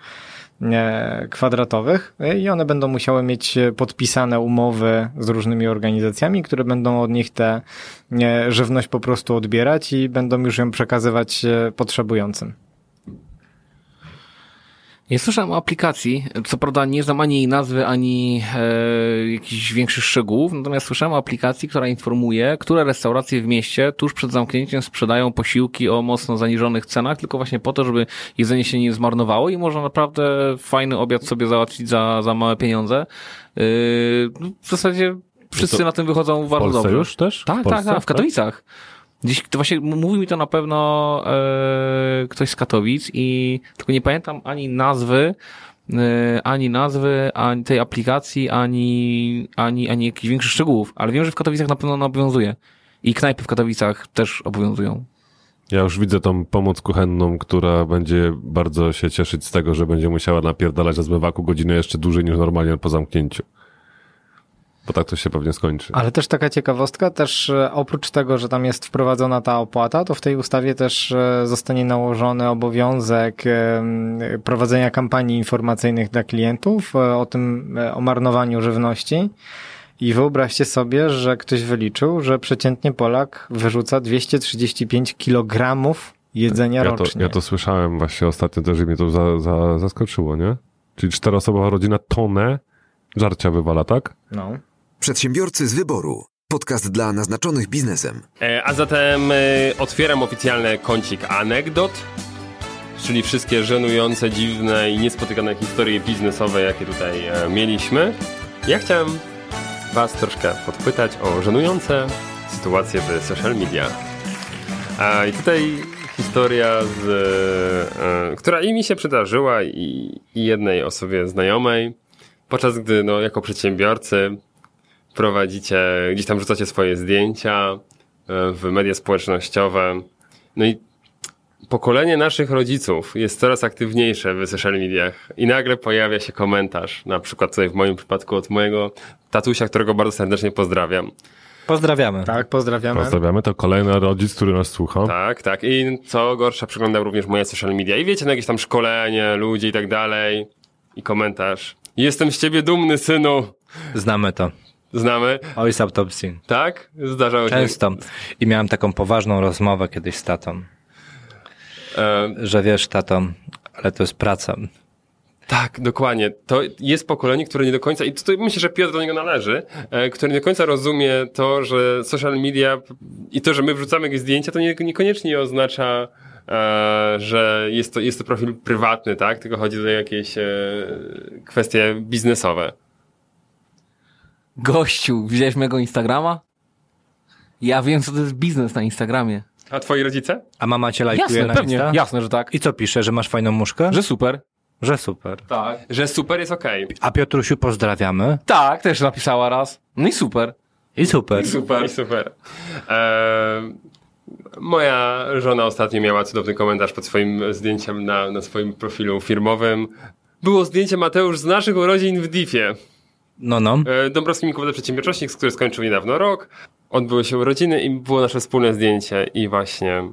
e, kwadratowych e, i one będą musiały mieć podpisane umowy z różnymi organizacjami, które będą od nich tę żywność po prostu odbierać i będą już ją przekazywać potrzebującym. Ja słyszałem o aplikacji, co prawda nie znam ani jej nazwy, ani e, jakichś większych szczegółów, natomiast słyszałem o aplikacji, która informuje, które restauracje w mieście tuż przed zamknięciem sprzedają posiłki o mocno zaniżonych cenach, tylko właśnie po to, żeby jedzenie się nie zmarnowało i można naprawdę fajny obiad sobie załatwić za, za małe pieniądze. Yy, w zasadzie wszyscy to na tym wychodzą bardzo Polsce dobrze. już też? Tak, tak, tak, w Katowicach. Gdzieś, to właśnie mówi mi to na pewno e, ktoś z Katowic i tylko nie pamiętam ani nazwy, e, ani nazwy, ani tej aplikacji, ani, ani, ani jakichś większych szczegółów, ale wiem, że w Katowicach na pewno ona obowiązuje. I knajpy w Katowicach też obowiązują. Ja już widzę tą pomoc kuchenną, która będzie bardzo się cieszyć z tego, że będzie musiała napierdalać na zmywaku godzinę jeszcze dłużej niż normalnie po zamknięciu. Bo tak to się pewnie skończy. Ale też taka ciekawostka, też e, oprócz tego, że tam jest wprowadzona ta opłata, to w tej ustawie też e, zostanie nałożony obowiązek prowadzenia kampanii informacyjnych dla klientów e, o tym, o marnowaniu żywności. I wyobraźcie sobie, że ktoś wyliczył, że przeciętnie Polak wyrzuca 235 kilogramów jedzenia Ja to, rocznie. ja to słyszałem właśnie ostatnio też i mnie to za, za, zaskoczyło, nie? Czyli czteroosobowa rodzina tonę żarcia wywala, tak? No. Przedsiębiorcy z wyboru. Podcast dla naznaczonych biznesem. E, A zatem e, otwieram oficjalny kącik anegdot, czyli wszystkie żenujące, dziwne i niespotykane historie biznesowe, jakie tutaj e, mieliśmy. Ja chciałem Was troszkę podpytać o żenujące sytuacje w social media. A i tutaj historia, z, e, która i mi się przydarzyła, i, i jednej osobie znajomej, podczas gdy no, jako przedsiębiorcy prowadzicie, gdzieś tam rzucacie swoje zdjęcia e, w media społecznościowe. No i pokolenie naszych rodziców jest coraz aktywniejsze w social mediach i nagle pojawia się komentarz, na przykład tutaj w moim przypadku od mojego tatusia, którego bardzo serdecznie pozdrawiam. Pozdrawiamy. Tak, pozdrawiamy. Pozdrawiamy, to kolejny rodzic, który nas słucha. Tak, tak. I co gorsza, przeglądał również moje social media. I wiecie, na jakieś tam szkolenie, ludzi i tak dalej. I komentarz. Jestem z ciebie dumny, synu. Znamy to. Znamy. Oj, z autopsji. Tak? Zdarzało się. Często. I miałem taką poważną rozmowę kiedyś z tatą. Że wiesz, tato, ale to jest praca. Tak, dokładnie. To jest pokolenie, które nie do końca, i tutaj myślę, że Piotr do niego należy, e, które nie do końca rozumie to, że social media i to, że my wrzucamy jakieś zdjęcia, to nie, niekoniecznie oznacza, e, że jest to, jest to profil prywatny, tak? Tylko chodzi o jakieś e, kwestie biznesowe. Gościu, widziałeś mojego Instagrama? Ja wiem, co to jest biznes na Instagramie. A twoi rodzice? A mama cię lajkuje Jasne, na pewnie. Insta? Jasne, że tak. I co pisze, że masz fajną muszkę? Że super. Że super. Tak. Że super jest okej. A Piotrusiu pozdrawiamy. Tak, też napisała raz. No i super. I super. Super, super. Eee, moja żona ostatnio miała cudowny komentarz pod swoim zdjęciem na, na swoim profilu firmowym. Było zdjęcie Mateusz z naszych urodzin w Diffie. No, no. E, Dąbrowski Mikołaj Przedsiębiorczości, który skończył niedawno rok. Odbyły się urodziny i było nasze wspólne zdjęcie i właśnie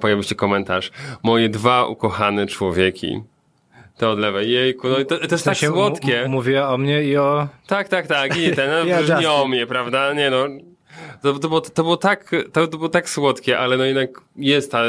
pojawił się komentarz. Moje dwa ukochane człowieki. To od lewej. Jejku, no to, to jest W tak słodkie. m- mówię o mnie i o... Tak, tak, tak. I ten, no, Ja nie o mnie, prawda? Nie no. To, to, było, to, było tak, to, to było tak słodkie, ale no jednak jest ta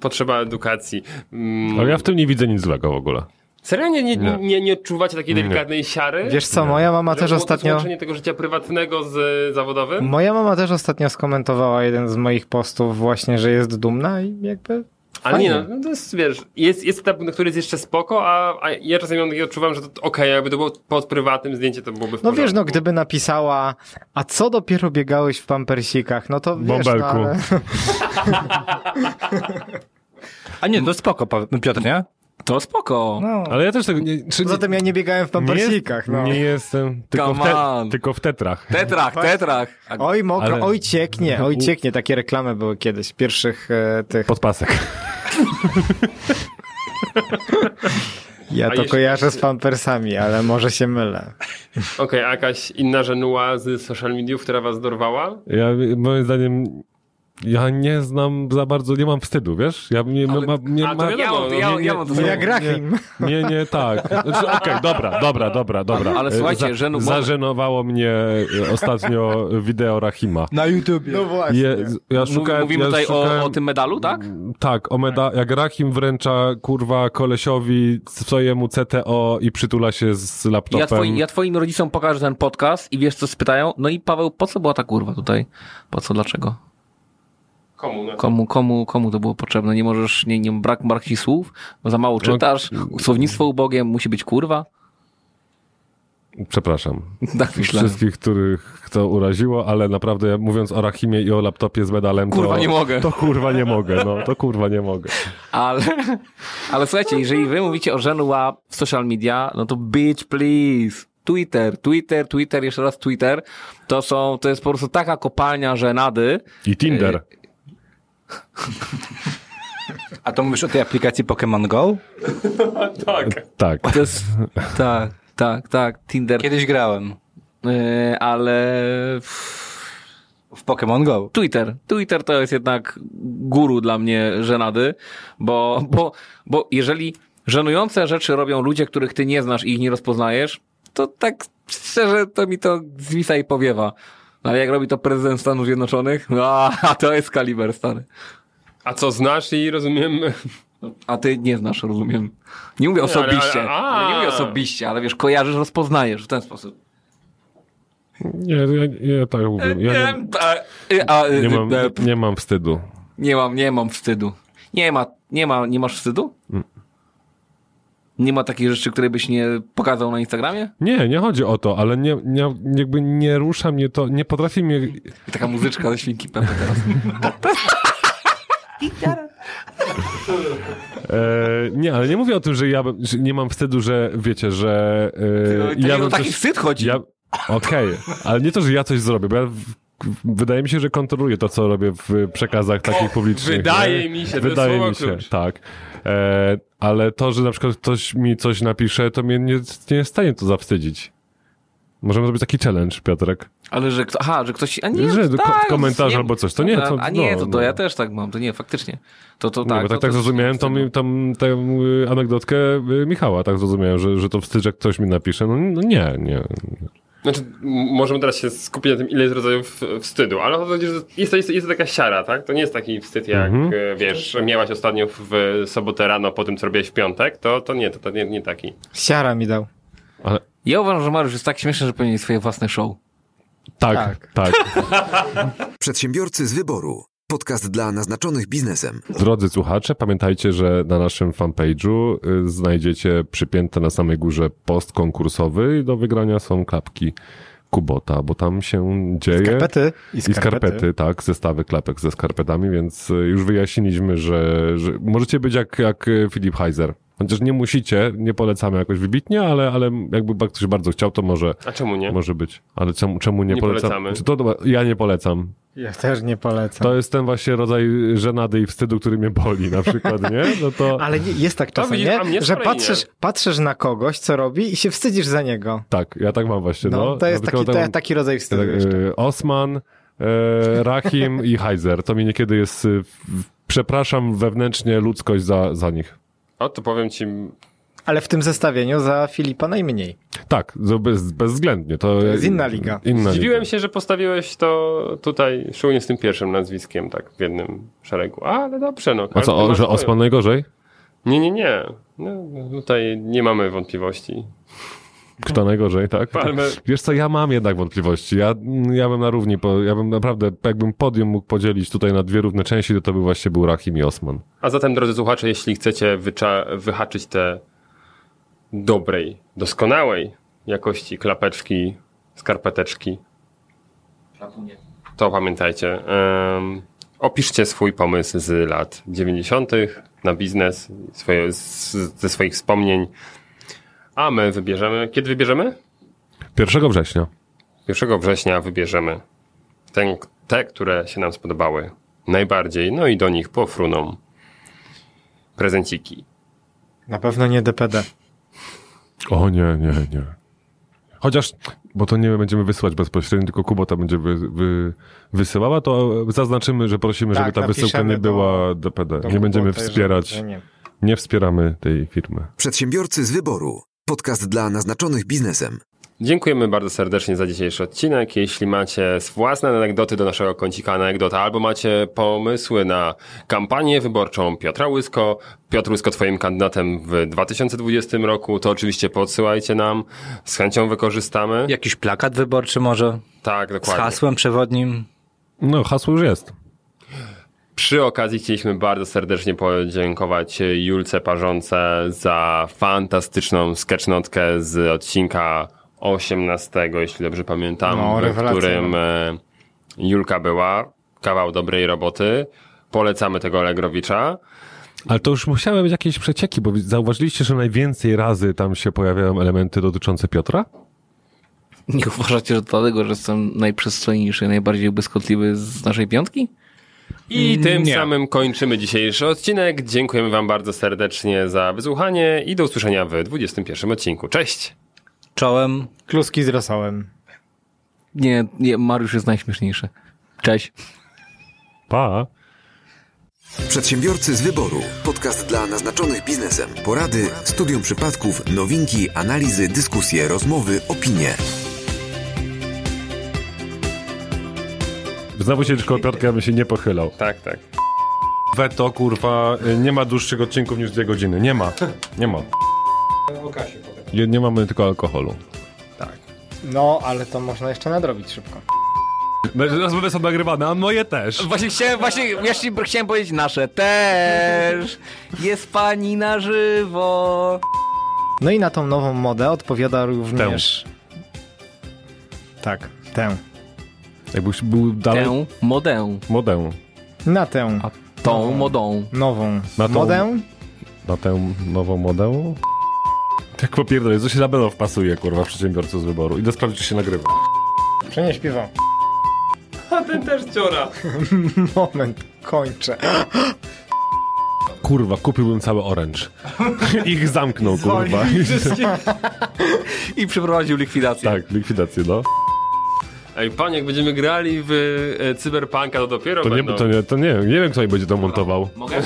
potrzeba edukacji. Mm, Ale ja w tym nie widzę nic złego w ogóle. Serio nie, nie, Nie. nie, nie odczuwacie takiej Nie. delikatnej siary? Wiesz co, moja mama Że też ostatnio... Złączenie tego życia prywatnego z e, zawodowym? Moja mama też ostatnio skomentowała jeden z moich postów właśnie, że jest dumna i jakby Ale nie fajnie. no, no to jest, wiesz, jest, jest etap, który jest jeszcze spoko, a, a ja czasami mam takie odczuwam, że to okej, jakby to było pod prywatnym zdjęcie, to byłoby w No wiesz, no gdyby napisała, a co dopiero biegałeś w pampersikach, no to wiesz, no, Bąbelku. ale... A nie, to spoko, Piotr, nie? To spoko. No. Ale ja też tego nie... Czy, Poza tym ja nie biegałem w pampersikach, nie, no. nie jestem... Tylko w, te, tylko w tetrach. Tetrach, tetrach. A Oj mokro, Ale- oj cieknie, oj cieknie, takie reklamy były kiedyś, pierwszych e, tych... Podpasek. Ja A to jeśli- kojarzę z pampersami, ale może się mylę. Okej, a jakaś inna żenuła z social mediów, która was dorwała? Ja, moim zdaniem, ja nie znam za bardzo, nie mam wstydu, wiesz? Ja nie, Ale- ma, nie ma, wiadomo, ja, no, ja, ja mam to To samo. jak Rahim. Nie, nie, tak. Znaczy, Okej, dobra, dobra, dobra, dobra. Ale E, słuchajcie, za, żenu- Zażenowało mnie e, ostatnio wideo Rahima. Na YouTubie. No właśnie. Je, ja szukałem, Mówimy ja tutaj szukałem, o, o tym medalu, tak? Tak, o meda, jak Rahim wręcza, kurwa, kolesiowi swojemu CTO i przytula się z laptopem. Ja, twoi, ja twoim rodzicom pokażę ten podcast i wiesz co spytają? No i Paweł, po co była ta kurwa tutaj? Po co, dlaczego? Komu? No? Komu, komu, komu to było potrzebne? Nie możesz, nie, nie brak, brak ci słów? Bo za mało czytasz? Słownictwo ubogie, musi być kurwa? Przepraszam. Tak myślę. Wszystkich, których to uraziło, ale naprawdę ja mówiąc o Rahimie i o laptopie z medalem, Kurwa, to, nie mogę. To kurwa nie mogę, no. To kurwa nie mogę. Ale, ale słuchajcie, jeżeli wy mówicie o żenua w social media, no to bitch please. Twitter, Twitter, Twitter, jeszcze raz Twitter. To są, to jest po prostu taka kopalnia żenady. I Tinder. A to mówisz o tej aplikacji Pokémon Go? tak. Tak. To jest, tak, tak, tak, Tinder. Kiedyś grałem. Yy, ale W Pokémon Go. Twitter. Twitter to jest jednak guru dla mnie żenady, bo, bo, bo jeżeli żenujące rzeczy robią ludzie, których ty nie znasz i ich nie rozpoznajesz, to tak szczerze to mi to zwisa i powiewa. No, Ale jak robi to prezydent Stanów Zjednoczonych, no, a to jest kaliber stary. A co znasz i rozumiem... A ty nie znasz, rozumiem. Nie mówię Nie, ale- osobiście. ale- a. Ale nie mówię osobiście, ale wiesz, kojarzysz, rozpoznajesz w ten sposób. Nie, ja, ja tak mówię. Ja nie, A, a, nie, mam, e, nie mam wstydu. Nie mam, nie mam wstydu. Nie ma, nie ma, nie masz wstydu? Mm. Nie ma takich rzeczy, które byś nie pokazał na Instagramie? Nie, nie chodzi o to, ale nie, nie, jakby nie rusza mnie to, nie potrafi mnie... I taka muzyczka ze świnki Pepe teraz. E, nie, ale nie mówię o tym, że ja że nie mam wstydu, że wiecie, że... E, to nie bym o taki wstyd chodzi. Ja, Okej, ale nie to, że ja coś zrobię, bo ja w, wydaje mi się, że kontroluję to, co robię w przekazach takich publicznych. wydaje nie? mi się, to jest Wydaje słowo mi się, klucz. tak. E, ale to, że na przykład ktoś mi coś napisze, to mnie nie, nie jest w stanie to zawstydzić. Możemy zrobić taki challenge, Piotrek. Ale że, aha, że ktoś... A nie, Że tak, komentarz nie- albo coś, to nie, to- A nie, no, to, to no. ja też tak mam, to nie, faktycznie. To, to Nie, tak. bo tak, tak też zrozumiałem nie tą, tą, tę y, anegdotkę y, Michała, tak zrozumiałem, że, że to wstyd, że ktoś mi napisze. No, no nie, nie. Znaczy, możemy teraz się skupić na tym, ile jest rodzajów e, wstydu, ale chodzi, że jest to, jest, jest to taka siara, tak? To nie jest taki wstyd, jak Mhm. e, wiesz, miałaś ostatnio w sobotę rano po tym, co robiłeś w piątek, to, to nie, to, to nie, nie taki. Siara mi dał. Ale Ja uważam, że Mariusz jest tak śmieszny, że powinien mieć swoje własne show. tak, tak. Przedsiębiorcy z wyboru. Podcast dla naznaczonych biznesem. Drodzy słuchacze, pamiętajcie, że na naszym fanpage'u y, znajdziecie przypięte na samej górze post konkursowy i do wygrania są klapki Kubota, bo tam się dzieje. Skarpety i I skarpety. skarpety, tak, zestawy klapek ze skarpetami, więc y, już wyjaśniliśmy, że, że możecie być jak, jak y, Filip Heiser. Chociaż nie musicie, nie polecamy jakoś wybitnie, ale, ale jakby ktoś bardzo chciał, to może, A czemu nie? może być. Ale czemu, czemu nie, Nie polecam? polecamy. Czy to, ja nie polecam. Ja też nie polecam. To jest ten właśnie rodzaj żenady i wstydu, który mnie boli na przykład, nie? No to Ale nie, jest tak czasem, widzisz, nie? Że patrzysz, patrzysz na kogoś, co robi i się wstydzisz za niego. tak, ja tak mam właśnie, no. No, to jest Ja taki, to, taki rodzaj wstydu tak, jeszcze. e, Osman, e, Rahim i Heiser. To mi niekiedy jest... w- Przepraszam wewnętrznie ludzkość za, za nich. O, to powiem ci, Ale w tym zestawieniu za Filipa najmniej. Tak, bez, bezwzględnie. To, To jest inna liga. Inna zdziwiłem liga. się, że postawiłeś to tutaj, szczególnie z tym pierwszym nazwiskiem, tak, w jednym szeregu. Ale dobrze, no. A co, o, że. Osman najgorzej? Nie, nie, nie. No, tutaj nie mamy wątpliwości. Kto najgorzej, tak? Palmer- Wiesz co, ja mam jednak wątpliwości. Ja, ja bym na równi, po, ja bym naprawdę, jakbym podium mógł podzielić tutaj na dwie równe części, to to by właśnie był Rahim i Osman. A zatem, drodzy słuchacze, jeśli chcecie wycza- wyhaczyć te dobrej, doskonałej jakości klapeczki, skarpeteczki, to pamiętajcie, em, opiszcie swój pomysł z lat 90. na biznes, swoje, z, ze swoich wspomnień, a my wybierzemy, kiedy wybierzemy? 1 września. 1 września wybierzemy ten, te, które się nam spodobały najbardziej, no i do nich pofruną prezenciki. Na pewno nie DPD. O nie, nie, nie. Chociaż, bo to nie będziemy wysyłać bezpośrednio, tylko Kubota będzie wy, wy, wysyłała, to zaznaczymy, że prosimy, żeby Tak, ta wysyłka nie była DPD. do nie będziemy wspierać, nie. nie wspieramy tej firmy. Przedsiębiorcy z wyboru. Podcast dla naznaczonych biznesem. Dziękujemy bardzo serdecznie za dzisiejszy odcinek. Jeśli macie własne anegdoty do naszego kącika anegdota, albo macie pomysły na kampanię wyborczą Piotra Łysko, Piotr Łysko twoim kandydatem w 2020 roku, to oczywiście podsyłajcie nam. Z chęcią wykorzystamy. Jakiś plakat wyborczy może? Tak, Z dokładnie. hasłem przewodnim? No, hasło już jest. Przy okazji chcieliśmy bardzo serdecznie podziękować Julce Parzące za fantastyczną sketchnotkę z odcinka 18, jeśli dobrze pamiętam, No, w którym no. e, Julka była. Kawał dobrej roboty. Polecamy tego Allegrowicza. Ale to już musiały być jakieś przecieki, bo zauważyliście, że najwięcej razy tam się pojawiają elementy dotyczące Piotra? Nie uważacie, że to dlatego, że jestem najprzystojniejszy, najbardziej błyskotliwy z naszej piątki? I tym Nie. samym kończymy dzisiejszy odcinek. Dziękujemy Wam bardzo serdecznie za wysłuchanie i do usłyszenia w 21 odcinku. Cześć! Czołem. Kluski z rosołem. Nie, nie, Mariusz jest najśmieszniejszy. Cześć. Pa! Przedsiębiorcy z wyboru. Podcast dla naznaczonych biznesem. Porady, studium przypadków, nowinki, analizy, dyskusje, rozmowy, opinie. Znowu siedzisz koło Piotrka, ja bym się nie pochylał. Tak, tak. Weto, kurwa, nie ma dłuższych odcinków niż dwie godziny. Nie ma. Nie ma. Nie, nie mamy tylko alkoholu. No, ale to można jeszcze nadrobić szybko. Rozmowy są nagrywane, a moje też. Właśnie chciałem, właśnie, właśnie chciałem powiedzieć nasze też. Jest pani na żywo. No i na tą nową modę odpowiada również... Tak, tę. Jakbyś był dalej... Tę modę. Modę. Na tę Tą modą. nową Na tą- modę. Na tę nową modę? Tak popierdolę, co się na belą wpasuje, kurwa, przedsiębiorców z wyboru. Idę sprawdzić, czy się nagrywa. Czy nie śpiewam? A ten też ciora. Moment, kończę. Kurwa, kupiłbym cały orange. Ich zamknął, kurwa. I przeprowadził likwidację. tak, likwidację, no. Ej, panie, jak będziemy grali w e, Cyberpunka, to dopiero To nie, będą... to nie, to nie, nie wiem, kto jej będzie to montował. Mogę?